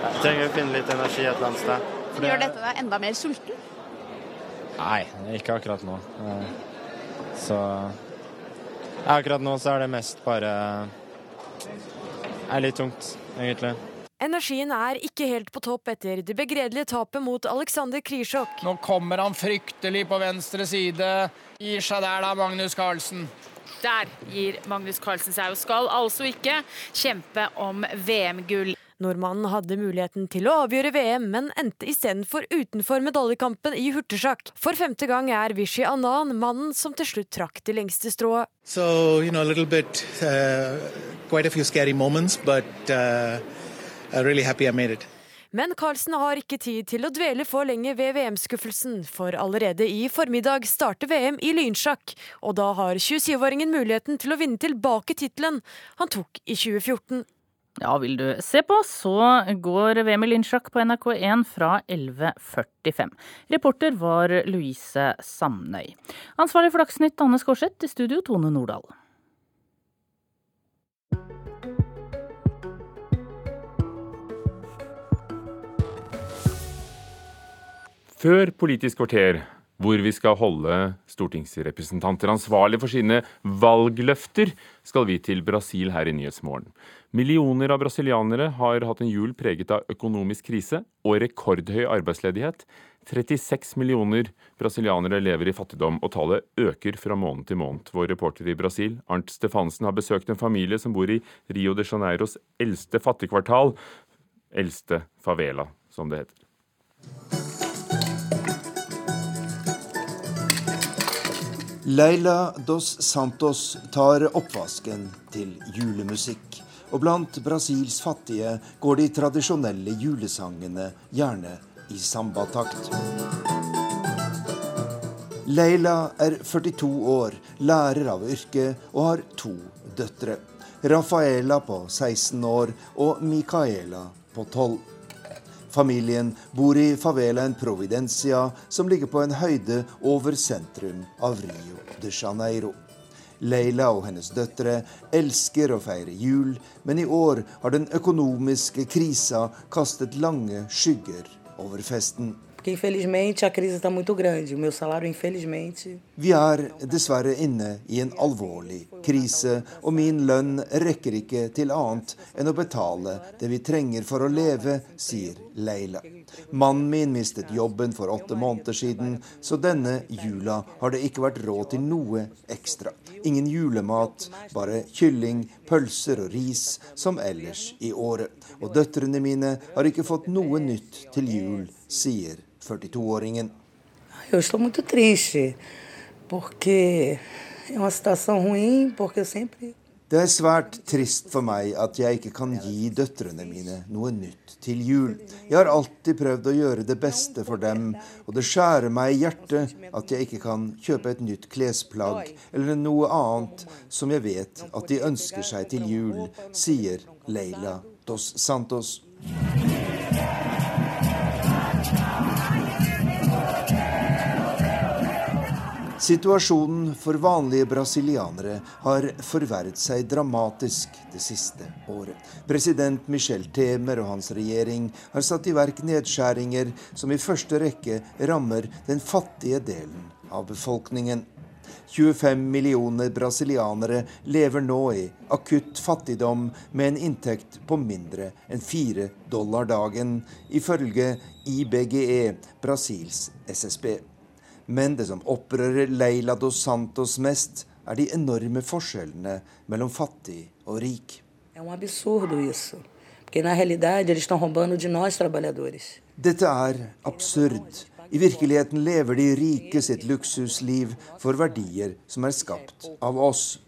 jeg trenger å finne litt energi et eller annet sted. Det... Gjør dette deg enda mer sulten? Nei, ikke akkurat nå. Uh, så Akkurat nå så er det mest bare er litt tungt, egentlig. Energien er ikke helt på topp etter det begredelige tapet mot Alexander Krisjok. Nå kommer han fryktelig på venstre side. Gir seg der da, Magnus Carlsen. Der gir Magnus Carlsen seg og skal altså ikke kjempe om VM-gull. Nordmannen hadde muligheten til å avgjøre VM, men endte istedenfor utenfor medaljekampen i hurtigsjakk. For femte gang er Vishy Annan mannen som til slutt trakk det lengste strået. So, you know, a little bit, uh, quite a few scary moments, but uh, I'm really happy I made it. Men Carlsen har ikke tid til å dvele for lenge ved VM-skuffelsen, for allerede i formiddag starter VM i lynsjakk, og da har 27-åringen muligheten til å vinne tilbake tittelen han tok i 2014. Ja, vil du se på, så går VM i lynsjakk på NRK1 fra 11.45. Reporter var Louise Samnøy. Ansvarlig for Dagsnytt Anne Skårseth, i studio Tone Nordahl. Før Politisk kvarter, hvor vi skal holde stortingsrepresentanter ansvarlig for sine valgløfter, skal vi til Brasil her i Nyhetsmorgen. Millioner av brasilianere har hatt en jul preget av økonomisk krise og rekordhøy arbeidsledighet. 36 millioner brasilianere lever i fattigdom, og tallet øker fra måned til måned. Vår reporter i Brasil, Arnt Stefansen, har besøkt en familie som bor i Rio de Janeiros eldste fattigkvartal, eldste favela, som det heter. Leila dos Santos tar oppvasken til julemusikk. Og blant Brasils fattige går de tradisjonelle julesangene gjerne i sambatakt. Leila er 42 år, lærer av yrke og har to døtre. Rafaela på 16 år og Micaela på 12. Familien bor i favelaen Providencia, som ligger på en høyde over sentrum av Rio de Janeiro. Leila og hennes døtre elsker å feire jul, men i år har den økonomiske krisa kastet lange skygger over festen. Porque infelizmente a crise está muito grande. O meu salário, infelizmente. Vi er dessverre inne i en alvorlig krise, og min lønn rekker ikke til annet enn å betale det vi trenger for å leve, sier Leila. Mannen min mistet jobben for åtte måneder siden, så denne jula har det ikke vært råd til noe ekstra. Ingen julemat, bare kylling, pølser og ris som ellers i året. Og døtrene mine har ikke fått noe nytt til jul, sier 42-åringen. Eu estou muito triste, porque é uma situação ruim, porque eu sempre Det er svært trist for meg at jeg ikke kan gi døtrene mine noe nytt til jul. Jeg har alltid prøvd å gjøre det beste for dem, og det skjærer meg i hjertet at jeg ikke kan kjøpe et nytt klesplagg eller noe annet som jeg vet at de ønsker seg til jul, sier Leila dos Santos. Situasjonen for vanlige brasilianere har forverret seg dramatisk det siste året. President Michel Temer og hans regjering har satt i verk nedskjæringer som i første rekke rammer den fattige delen av befolkningen. 25 millioner brasilianere lever nå i akutt fattigdom med en inntekt på mindre enn 4 dollar dagen, ifølge IBGE, Brasils SSB. Men det som opprører Leila dos Santos mest, er de enorme forskjellene mellom fattig og rik. Um. Dette er absurd. I virkeligheten lever de rike sitt luksusliv for verdier som er skapt av oss.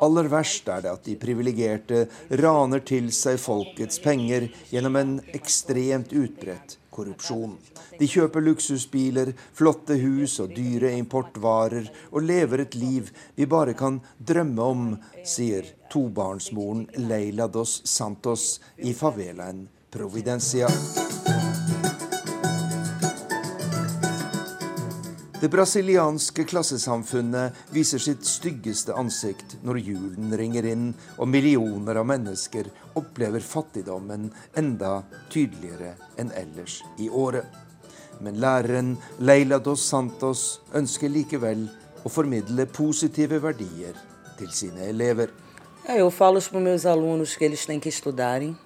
Aller verst er det at de privilegerte raner til seg folkets penger gjennom en ekstremt utbredt korrupsjon. De kjøper luksusbiler, flotte hus og dyre importvarer, og lever et liv vi bare kan drømme om, sier tobarnsmoren Leila dos Santos i favelaen Providencia. Det brasilianske klassesamfunnet viser sitt styggeste ansikt når julen ringer inn og millioner av mennesker opplever fattigdommen enda tydeligere enn ellers i året. Men læreren Leila dos Santos ønsker likevel å formidle positive verdier til sine elever. Jeg Eu mine para at de må studere,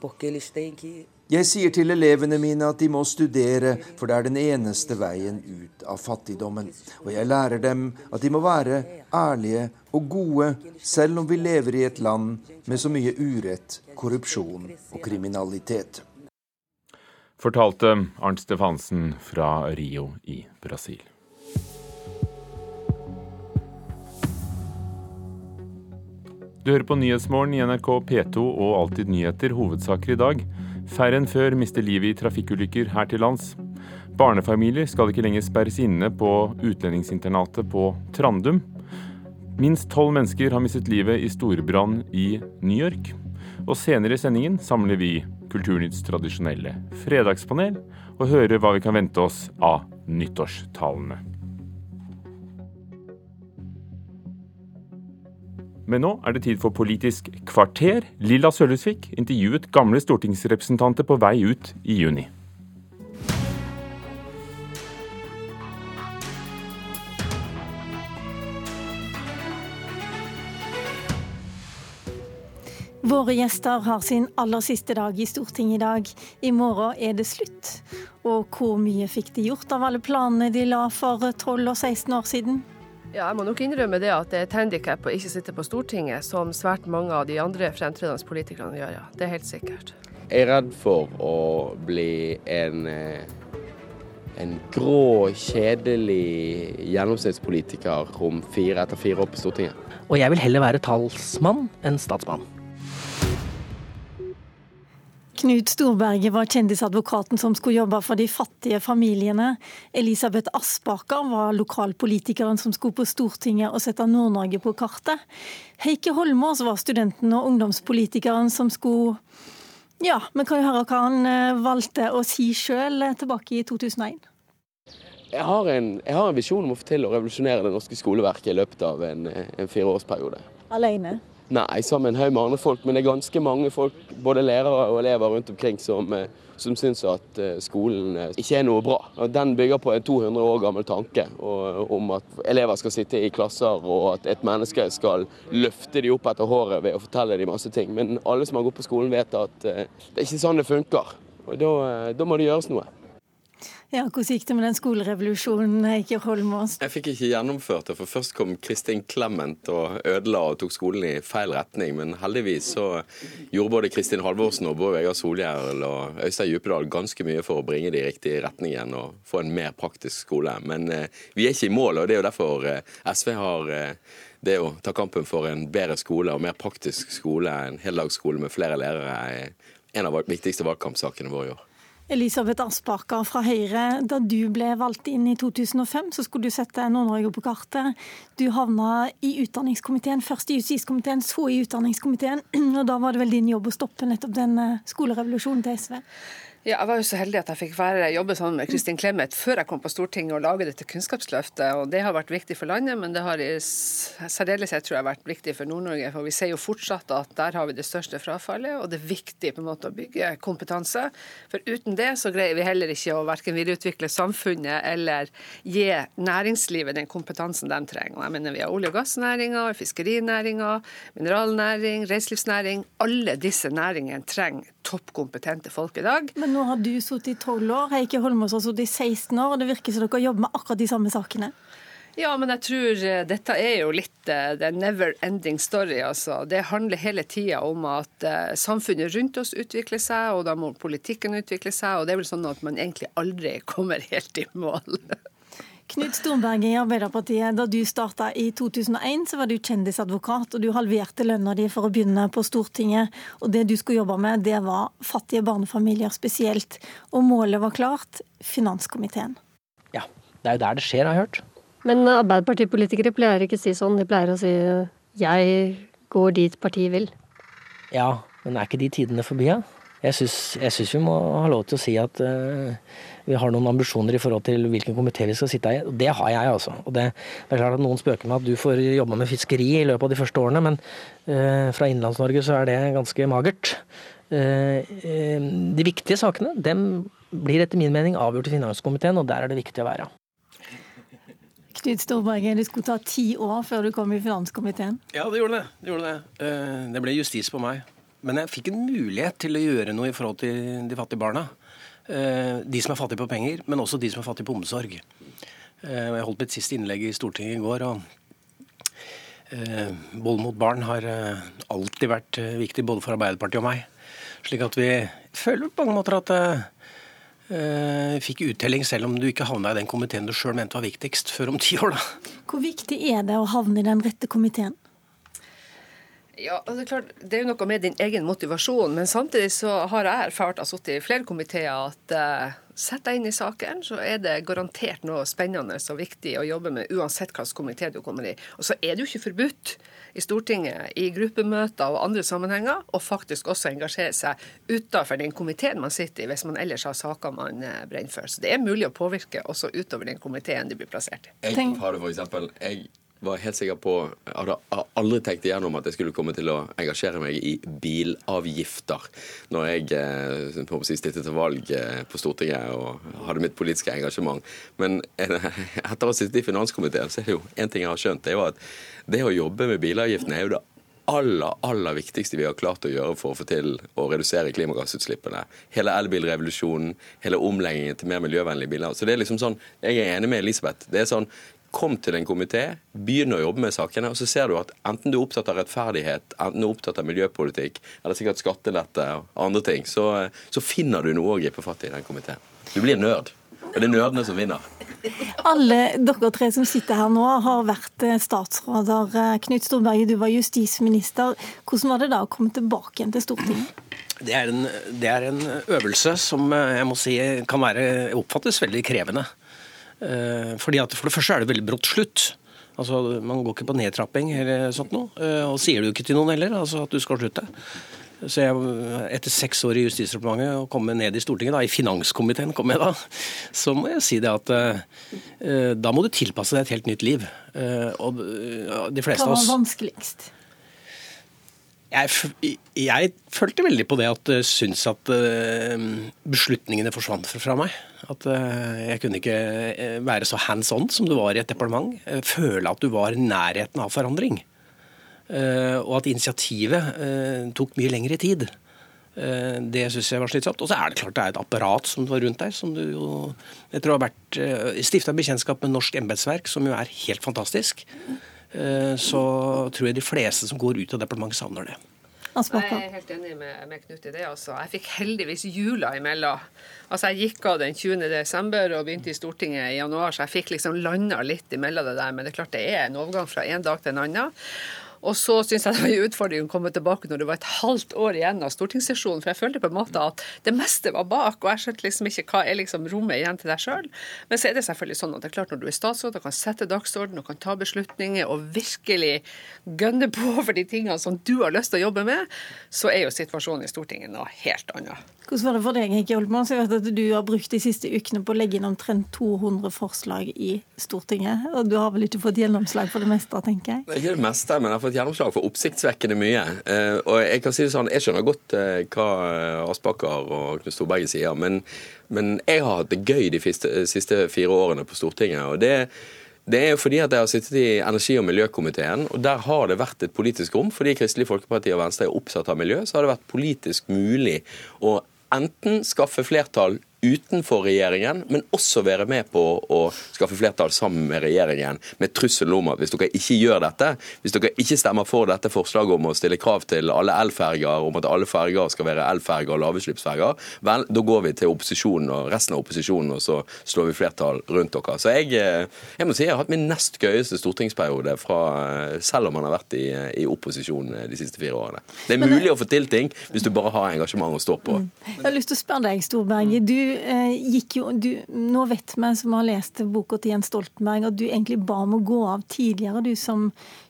fordi de que Jeg sier til elevene mine at de må studere, for det er den eneste veien ut av fattigdommen. Og jeg lærer dem at de må være ærlige og gode, selv om vi lever i et land med så mye urett, korrupsjon og kriminalitet. Fortalte Arnt Stefansen fra Rio i Brasil. Du hører på Nyhetsmorgen i NRK P2 og Alltid nyheter, hovedsaker i dag. Færre enn før mister livet i trafikkulykker her til lands. Barnefamilier skal ikke lenger sperres inne på utlendingsinternatet på Trandum. Minst tolv mennesker har mistet livet i storbrann i New York. Og senere i sendingen samler vi Kulturnytts tradisjonelle fredagspanel og hører hva vi kan vente oss av nyttårstalene. Men nå er det tid for Politisk kvarter. Lilla Sølhusvik intervjuet gamle stortingsrepresentanter på vei ut i juni. Våre gjester har sin aller siste dag i Stortinget i dag. I morgen er det slutt. Og hvor mye fikk de gjort av alle planene de la for 12 og 16 år siden? Ja, jeg må nok innrømme det at det er et handikap å ikke sitte på Stortinget, som svært mange av de andre fremtredende politikerne gjør, ja. Det er helt sikkert. Jeg er redd for å bli en, en grå, kjedelig gjennomsnittspolitiker om fire etter fire år på Stortinget. Og jeg vil heller være talsmann enn statsmann. Knut Storberget var kjendisadvokaten som skulle jobbe for de fattige familiene. Elisabeth Aspaker var lokalpolitikeren som skulle på Stortinget og sette Nord-Norge på kartet. Heikki Holmås var studenten og ungdomspolitikeren som skulle Ja, vi kan jo høre hva han eh, valgte å si sjøl tilbake i 2001. Jeg har, en, jeg har en visjon om å få til å revolusjonere det norske skoleverket i løpet av en, en fireårsperiode. Alene? Nei, sammen med en haug med andre folk. Men det er ganske mange folk, både lærere og elever rundt omkring, som, eh, som syns at eh, skolen eh, ikke er noe bra. Og den bygger på en 200 år gammel tanke om at elever skal sitte i klasser, og at et menneske skal løfte de opp etter håret ved å fortelle dem masse ting. Men alle som har gått på skolen vet at det er ikke sånn det funker. Og da, da må det gjøres noe. Ja, Hvordan gikk det med den skolerevolusjonen, Heikki Holmås? Jeg fikk ikke gjennomført det, for først kom Kristin Clement og ødela og tok skolen i feil retning. Men heldigvis så gjorde både Kristin Halvorsen og Bård Vegar Solhjell og Øystein Djupedal ganske mye for å bringe det i riktig retning igjen og få en mer praktisk skole. Men eh, vi er ikke i mål, og det er jo derfor eh, SV har eh, det å ta kampen for en bedre skole og mer praktisk skole, en heldagsskole med flere lærere, er en av de viktigste valgkampsakene våre i år. Elisabeth Aspaker fra Høyre, da du ble valgt inn i 2005, så skulle du sette Nord-Norge på kartet. Du havna i utdanningskomiteen, først i justiskomiteen, så i utdanningskomiteen. Og da var det vel din jobb å stoppe nettopp den eh, skolerevolusjonen til SV? Ja, jeg var jo så heldig at jeg fikk være, jobbe sammen med Kristin Clemet før jeg kom på Stortinget og lage dette Kunnskapsløftet. og Det har vært viktig for landet, men det har i særdeleshet vært viktig for Nord-Norge. For vi ser jo fortsatt at der har vi det største frafallet, og det er viktig på en måte å bygge kompetanse. For uten det så greier vi heller ikke å verken videreutvikle samfunnet eller gi næringslivet den kompetansen de trenger. Og jeg mener Vi har olje- og gassnæringa, fiskerinæringa, mineralnæring, reiselivsnæring. Alle disse næringene trenger toppkompetente folk i dag. Men nå har du sittet i tolv år, Heikki Holmås har sittet i 16 år, og det virker som dere jobber med akkurat de samme sakene? Ja, men jeg tror eh, dette er jo litt uh, the never ending story. altså. Det handler hele tida om at uh, samfunnet rundt oss utvikler seg, og da må politikken utvikle seg. Og det er vel sånn at man egentlig aldri kommer helt i mål. Knut Storberget i Arbeiderpartiet, da du starta i 2001, så var du kjendisadvokat, og du halverte lønna di for å begynne på Stortinget. Og det du skulle jobbe med, det var fattige barnefamilier spesielt. Og målet var klart finanskomiteen. Ja, det er jo der det skjer, har jeg hørt. Men Arbeiderpartipolitikere pleier ikke å si sånn. De pleier å si 'jeg går dit partiet vil'. Ja, men er ikke de tidene forbi, da? Ja? Jeg syns vi må ha lov til å si at uh, vi har noen ambisjoner i forhold til hvilken komité vi skal sitte i. Det har jeg, altså. Og det, det, er klart at Noen spøker med at du får jobba med fiskeri i løpet av de første årene, men uh, fra Innlands-Norge så er det ganske magert. Uh, de viktige sakene dem blir etter min mening avgjort i finanskomiteen, og der er det viktig å være. Knut Storberget, det skulle ta ti år før du kom i finanskomiteen? Ja, det gjorde det. Det, gjorde det. det ble justis på meg. Men jeg fikk en mulighet til å gjøre noe i forhold til de fattige barna. Eh, de som er fattige på penger, men også de som er fattige på omsorg. Eh, jeg holdt mitt siste innlegg i Stortinget i går. og Vold mot barn har alltid vært viktig, både for Arbeiderpartiet og meg. Slik at vi føler på mange måter at vi fikk uttelling, selv om du ikke havna i den komiteen du sjøl mente var viktigst, før om ti år. da. Hvor viktig er det å havne i den rette komiteen? Ja, altså, det er klart, det er jo noe med din egen motivasjon, men samtidig så har jeg erfart, jeg har sittet i flere komiteer, at uh, sett deg inn i saken, så er det garantert noe spennende og viktig å jobbe med, uansett hvilken komité du kommer i. Og så er det jo ikke forbudt i Stortinget, i gruppemøter og andre sammenhenger, å faktisk også engasjere seg utenfor den komiteen man sitter i, hvis man ellers har saker man eh, brenner for. Så det er mulig å påvirke også utover den komiteen du blir plassert i. Jeg har det for eksempel, jeg var helt sikker på Jeg hadde aldri tenkt igjennom at jeg skulle komme til å engasjere meg i bilavgifter når jeg eh, på si, stilte til valg eh, på Stortinget og hadde mitt politiske engasjement. Men etter å ha sittet i finanskomiteen, så er det jo én ting jeg har skjønt, det er jo at det å jobbe med bilavgiftene er jo det aller, aller viktigste vi har klart å gjøre for å få til å redusere klimagassutslippene. Hele elbilrevolusjonen, hele omleggingen til mer miljøvennlige biler. Så det er liksom sånn, Jeg er enig med Elisabeth. Det er sånn, Kom til en komité, begynn å jobbe med sakene, og så ser du at enten du er opptatt av rettferdighet, enten du er opptatt av miljøpolitikk, eller sikkert skattelette og andre ting, så, så finner du noe å gripe fatt i i den komiteen. Du blir nerd. Og det er nerdene som vinner. Alle dere tre som sitter her nå, har vært eh, statsråder. Eh, Knut Storberget, du var justisminister. Hvordan var det da å komme tilbake igjen til Stortinget? Det er, en, det er en øvelse som eh, jeg må si kan være, oppfattes veldig krevende. Eh, fordi at For det første er det veldig brått slutt. Altså, Man går ikke på nedtrapping eller sånt noe. Eh, og sier du ikke til noen heller altså at du skal slutte. Så jeg, etter seks år i Justisdepartementet og komme ned i Stortinget, da, i finanskomiteen kom jeg da, så må jeg si det at uh, da må du tilpasse deg et helt nytt liv. Og de fleste av oss Hva var vanskeligst? Jeg, jeg, følte veldig på det at jeg syns at uh, beslutningene forsvant fra meg. At uh, jeg kunne ikke eh, være så hands on som du var i et departement. Føle at du var i nærheten av forandring. Og at initiativet tok mye lengre tid. Det syns jeg var slitsomt. Og så er det klart det er et apparat som var rundt deg. som du jo, Jeg tror har vært stifta bekjentskap med norsk embetsverk, som jo er helt fantastisk. Eh, så tror jeg de fleste som går ut av departementet, savner det. Jeg er helt enig med, med, Knut i det. altså. Jeg fikk heldigvis jula imellom. Altså, Jeg gikk av den 20. desember og begynte i Stortinget i januar, så jeg fikk liksom landa litt imellom det der. Men det er klart det er en overgang fra en dag til en annen. Og så syns jeg det var en utfordring å komme tilbake når det var et halvt år igjen av stortingssesjonen. For jeg følte på en måte at det meste var bak, og jeg skjønte liksom ikke hva er liksom rommet igjen til deg sjøl. Men så er det selvfølgelig sånn at det er klart når du er statsråd og kan sette dagsorden og kan ta beslutninger og virkelig gønne på for de tingene som du har lyst til å jobbe med, så er jo situasjonen i Stortinget noe helt annet. Hvordan var det for deg, Henki Holmås? Jeg vet at du har brukt de siste ukene på å legge inn omtrent 200 forslag i Stortinget. Og du har vel ikke fått gjennomslag for det meste, tenker jeg? Det er ikke det meste, men jeg har fått gjennomslag for oppsiktsvekkende mye. Eh, og jeg kan si det sånn, jeg skjønner godt eh, hva Aspaker og Knut Storberget sier, men, men, jeg har hatt det gøy de siste fire årene på Stortinget. og det det er fordi at jeg har sittet i energi- og miljøkomiteen, og der har det vært et politisk rom. Fordi Kristelig Folkeparti og Venstre er opptatt av miljø, så har det vært politisk mulig å enten skaffe flertall utenfor regjeringen, men også være med på å skaffe flertall sammen med regjeringen, med trussel om at hvis dere ikke gjør dette, hvis dere ikke stemmer for dette forslaget om å stille krav til alle elferger, om at alle ferger skal være elferger og lavutslippsferger, vel, da går vi til opposisjonen og resten av opposisjonen, og så slår vi flertall rundt dere. Så jeg, eh, jeg må si jeg har hatt min nest gøyeste stortingsperiode fra, eh, selv om man har vært i, i opposisjon eh, de siste fire årene. Det er mulig å få til ting hvis du bare har engasjement å stå på. Mm. Jeg har lyst til å spørre deg, Storberget. Du Eh, gikk jo du, Nå vet vi som har lest boka til Jens Stoltenberg, at du egentlig ba om å gå av tidligere, du som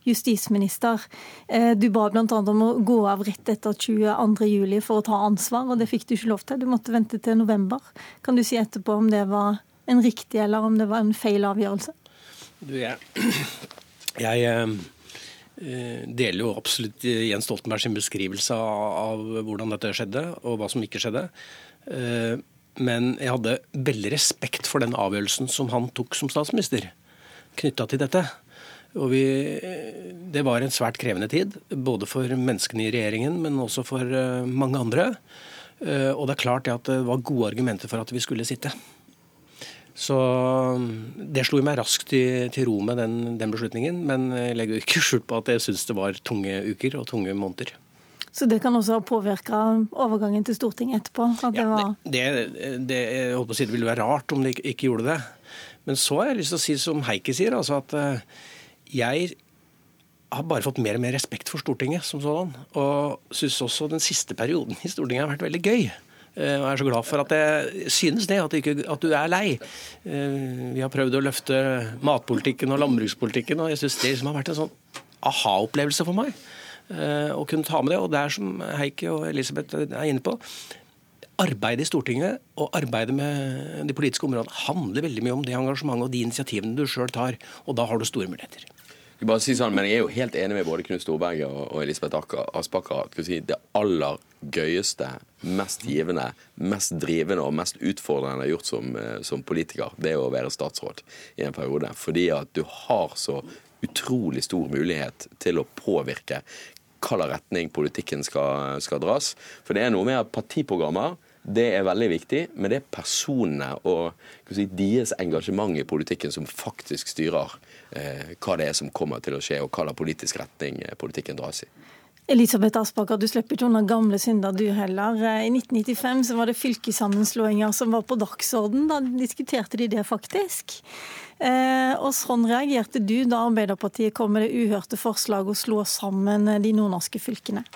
justisminister. Eh, du ba bl.a. om å gå av rett etter 22.07. for å ta ansvar, og det fikk du ikke lov til. Du måtte vente til november. Kan du si etterpå om det var en riktig eller om det var en feil avgjørelse? Du, jeg, jeg eh, deler jo absolutt Jens Stoltenberg sin beskrivelse av, hvordan dette skjedde, og hva som ikke skjedde. Men jeg hadde veldig respekt for den avgjørelsen som han tok som statsminister knytta til dette. Og vi, det var en svært krevende tid, både for menneskene i regjeringen, men også for mange andre. Og det er klart at det var gode argumenter for at vi skulle sitte. Så det slo meg raskt til, til ro med den, den, beslutningen. Men jeg legger ikke skjul på at jeg syns det var tunge uker og tunge måneder. Så det kan også ha påvirka overgangen til Stortinget etterpå? At det, var... det, det, det, jeg å si det ville være rart om de ikke, ikke gjorde det. Men så har jeg lyst til å si som Heikki sier, altså at eh, jeg har bare fått mer og mer respekt for Stortinget som sådan. Og syns også den siste perioden i Stortinget har vært veldig gøy. Og jeg er så glad for at jeg synes det, at, ikke, at, du er lei. Eh, vi har prøvd å løfte matpolitikken og landbrukspolitikken, og jeg syns det liksom har vært en sånn aha-opplevelse for meg. Eh, å kunne ta med det. Og det er som Heikki og Elisabeth er inne på. Arbeidet i Stortinget og arbeidet med de politiske områdene handler veldig mye om det engasjementet og de initiativene du sjøl tar. Og da har du store muligheter. Jeg, bare si sånn, men jeg er jo helt enig med både Knut Storberget og Elisabeth Aspaker. Si, det aller gøyeste, mest givende, mest drivende og mest utfordrende jeg har gjort som, eh, som, politiker, det er å være statsråd i en periode. Fordi at du har så utrolig stor mulighet til å påvirke hvilken retning politikken skal, skal dras. For det er noe med at partiprogrammer det er veldig viktig, men det er personene og si, deres engasjement i politikken som faktisk styrer eh, hva det er som kommer til å skje, og slags politisk retning eh, politikken dras i. Elisabeth Aspaker, du slipper ikke unna gamle synder du heller. Eh, I 1995 så var det fylkessammenslåinger som var på dagsorden. Da diskuterte de det faktisk. Eh, og sånn reagerte du da Arbeiderpartiet kom med det uhørte forslaget å slå sammen de nordnorske fylkene?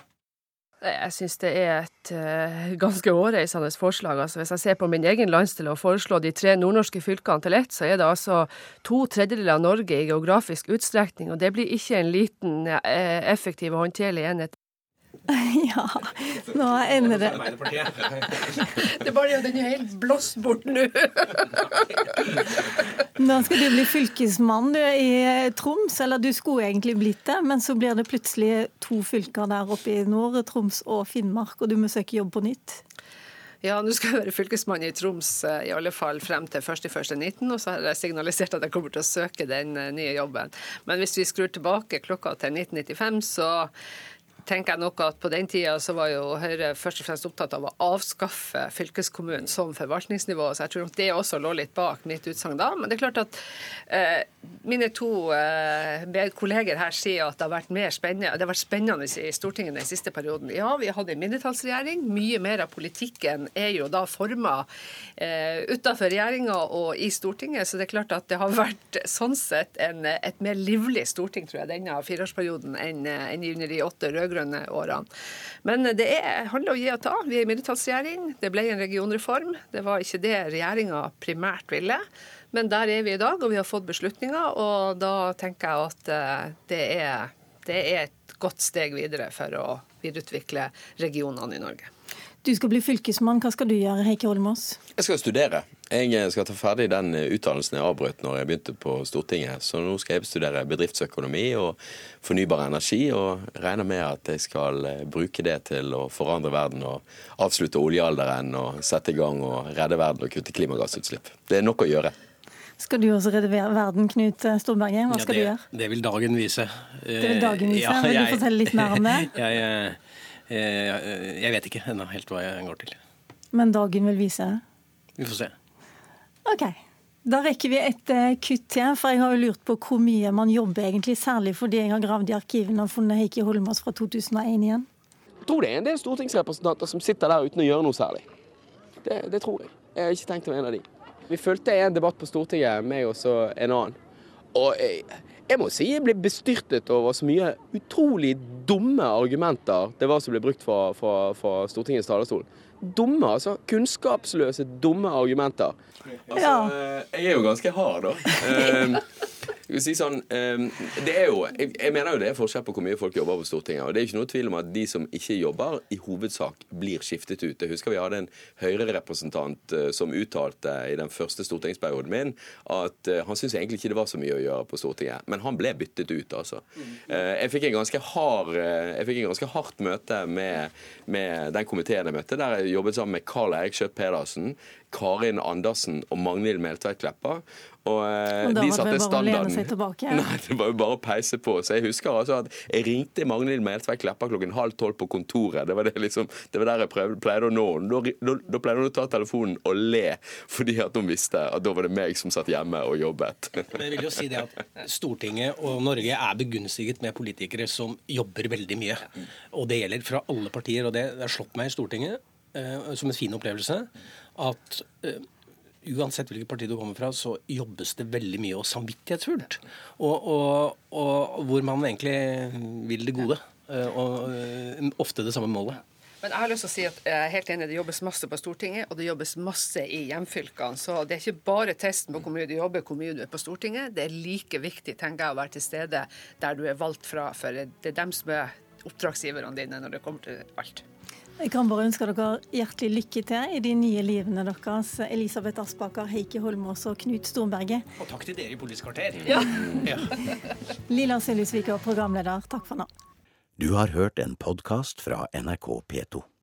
Jeg syns det er et uh, ganske hårreisende forslag. Altså, hvis jeg ser på min egen landsdel og foreslår de tre nordnorske fylkene til ett, så er det altså to tredjedeler av Norge i geografisk utstrekning. Og det blir ikke en liten, uh, effektiv og håndterlig enhet. Ja, nå ender det Det er bare at den er helt blåst bort nå. Nå skal du bli fylkesmann du, i Troms, eller du skulle egentlig blitt det, men så blir det plutselig to fylker der oppe i nord, Troms og Finnmark, og du må søke jobb på nytt. Ja, nå skal jeg være fylkesmann i Troms eh, i alle fall frem til 1.1.19, og så har jeg signalisert at jeg kommer til å søke den eh, nye jobben. Men hvis vi skrur tilbake klokka til 1995, så tenker jeg nok at på den tida så var jo Høyre først og fremst opptatt av å avskaffe fylkeskommunen som forvaltningsnivå, så jeg tror nok det også lå litt bak mitt utsagn da. Men det er klart at eh, mine to eh, kolleger her sier at det har vært mer spennende, det har vært spennende i Stortinget den siste perioden. Ja, vi hadde en mindretallsregjering. Mye mer av politikken er jo da forma eh, utenfor regjeringa og i Stortinget, så det er klart at det har vært sånn sett en, et mer livlig storting, tror jeg, denne fireårsperioden enn, enn under de åtte rød-grønne rød-grønne årene. Men det er, handler om å gi og ta. Vi er en mindretallsregjering. Det ble en regionreform. Det var ikke det regjeringa primært ville. Men der er vi i dag, og vi har fått beslutninger. Og da tenker jeg at eh, det er, det er et godt steg videre for å videreutvikle regionene i Norge. Du skal bli fylkesmann. Hva skal du gjøre, Heikki Holmås? Jeg skal studere. Jeg skal ta ferdig den utdannelsen jeg avbrøt når jeg begynte på Stortinget. Så nå skal jeg studere bedriftsøkonomi og fornybar energi, og regner med at jeg skal eh, bruke det til å forandre verden og avslutte oljealderen og sette i gang og redde verden og kutte klimagassutslipp. Det er nok å gjøre. Skal du også redde verden, Knut Storberget? Hva skal ja, det, du gjøre? Det vil dagen vise. Det vil dagen vise? Ja, vil du fortelle litt mer om det? jeg, jeg Eh, jeg vet ikke ennå helt hva jeg går til. Men dagen vil vise? Vi får se. OK. Da rekker vi et eh, kutt til, for jeg har jo lurt på hvor mye man jobber egentlig, særlig fordi jeg har gravd i arkivene og funnet Heikki Holmås fra 2001 igjen. Jeg tror det er en del stortingsrepresentanter som sitter der uten å gjøre noe særlig. Det, det tror jeg. Jeg har ikke tenkt å være en av de. Vi fulgte en debatt på Stortinget, meg og så en annen. Og jeg, jeg må si jeg ble bestyrtet over så mye utrolig dumme argumenter det var som ble brukt fra, fra, fra Stortingets talerstol. Dumme, altså. Kunnskapsløse, dumme argumenter. Altså, ja. Jeg er jo ganske hard, da. Si sånn, ehm, det er jo, jeg, mener jo det er forskjell på hvor mye folk jobber på Stortinget. og Det er ikke noe tvil om at de som ikke jobber, i hovedsak blir skiftet ut. Jeg husker vi hadde en Høyre-representant eh, som uttalte i den første stortingsperioden min at uh, han syntes egentlig ikke det var så mye å gjøre på Stortinget. Men han ble byttet ut, altså. Uh, jeg fikk en ganske hard, fikk en ganske hardt møte med, med den komiteen jeg møtte, der jeg jobbet sammen med Carl Eirik Schjøtt Pedersen, Karin Andersen og Magnhild Meltveit Kleppa. Og, eh, Og da de var det satte bare å lene seg tilbake? Nei, det var jo bare å peise på. Så jeg husker altså at jeg ringte Magnhild Meltveit Kleppa klokken halv tolv på kontoret. Det var, det liksom, det var der jeg prøvde, pleide å nå henne. Da, da, da pleide hun å ta telefonen og le, fordi at hun visste at da var det meg som satt hjemme og jobbet. Men jeg vil jo si det at Stortinget og Norge er begunstiget med politikere som jobber veldig mye. Og det gjelder fra alle partier. Og det, det har slått meg i Stortinget eh, som en fin opplevelse at eh, uansett hvilket parti du kommer fra, så jobbes det veldig mye og samvittighetsfullt. Og, og, og hvor man egentlig vil det gode. eh, Og eh, ofte det samme målet. Men jeg har lyst til å si at jeg er helt enig, det jobbes masse på Stortinget, og det jobbes masse i hjemfylkene. Så det er ikke bare testen på hvor mye du jobber, hvor mye du er på Stortinget. Det er like viktig, tenker jeg, å være til stede der du er valgt fra. For det er dem som er oppdragsgiverne dine når det kommer til alt. Jeg kan bare ønske dere hjertelig lykke til i de nye livene deres, Elisabeth Aspaker, Heikki Holmås og Knut Storberget. Og takk til dere i Politisk kvarter. Ja. Ja. Lilla Siljusvik og programleder. Takk for nå. Du har hørt en podkast fra NRK P2.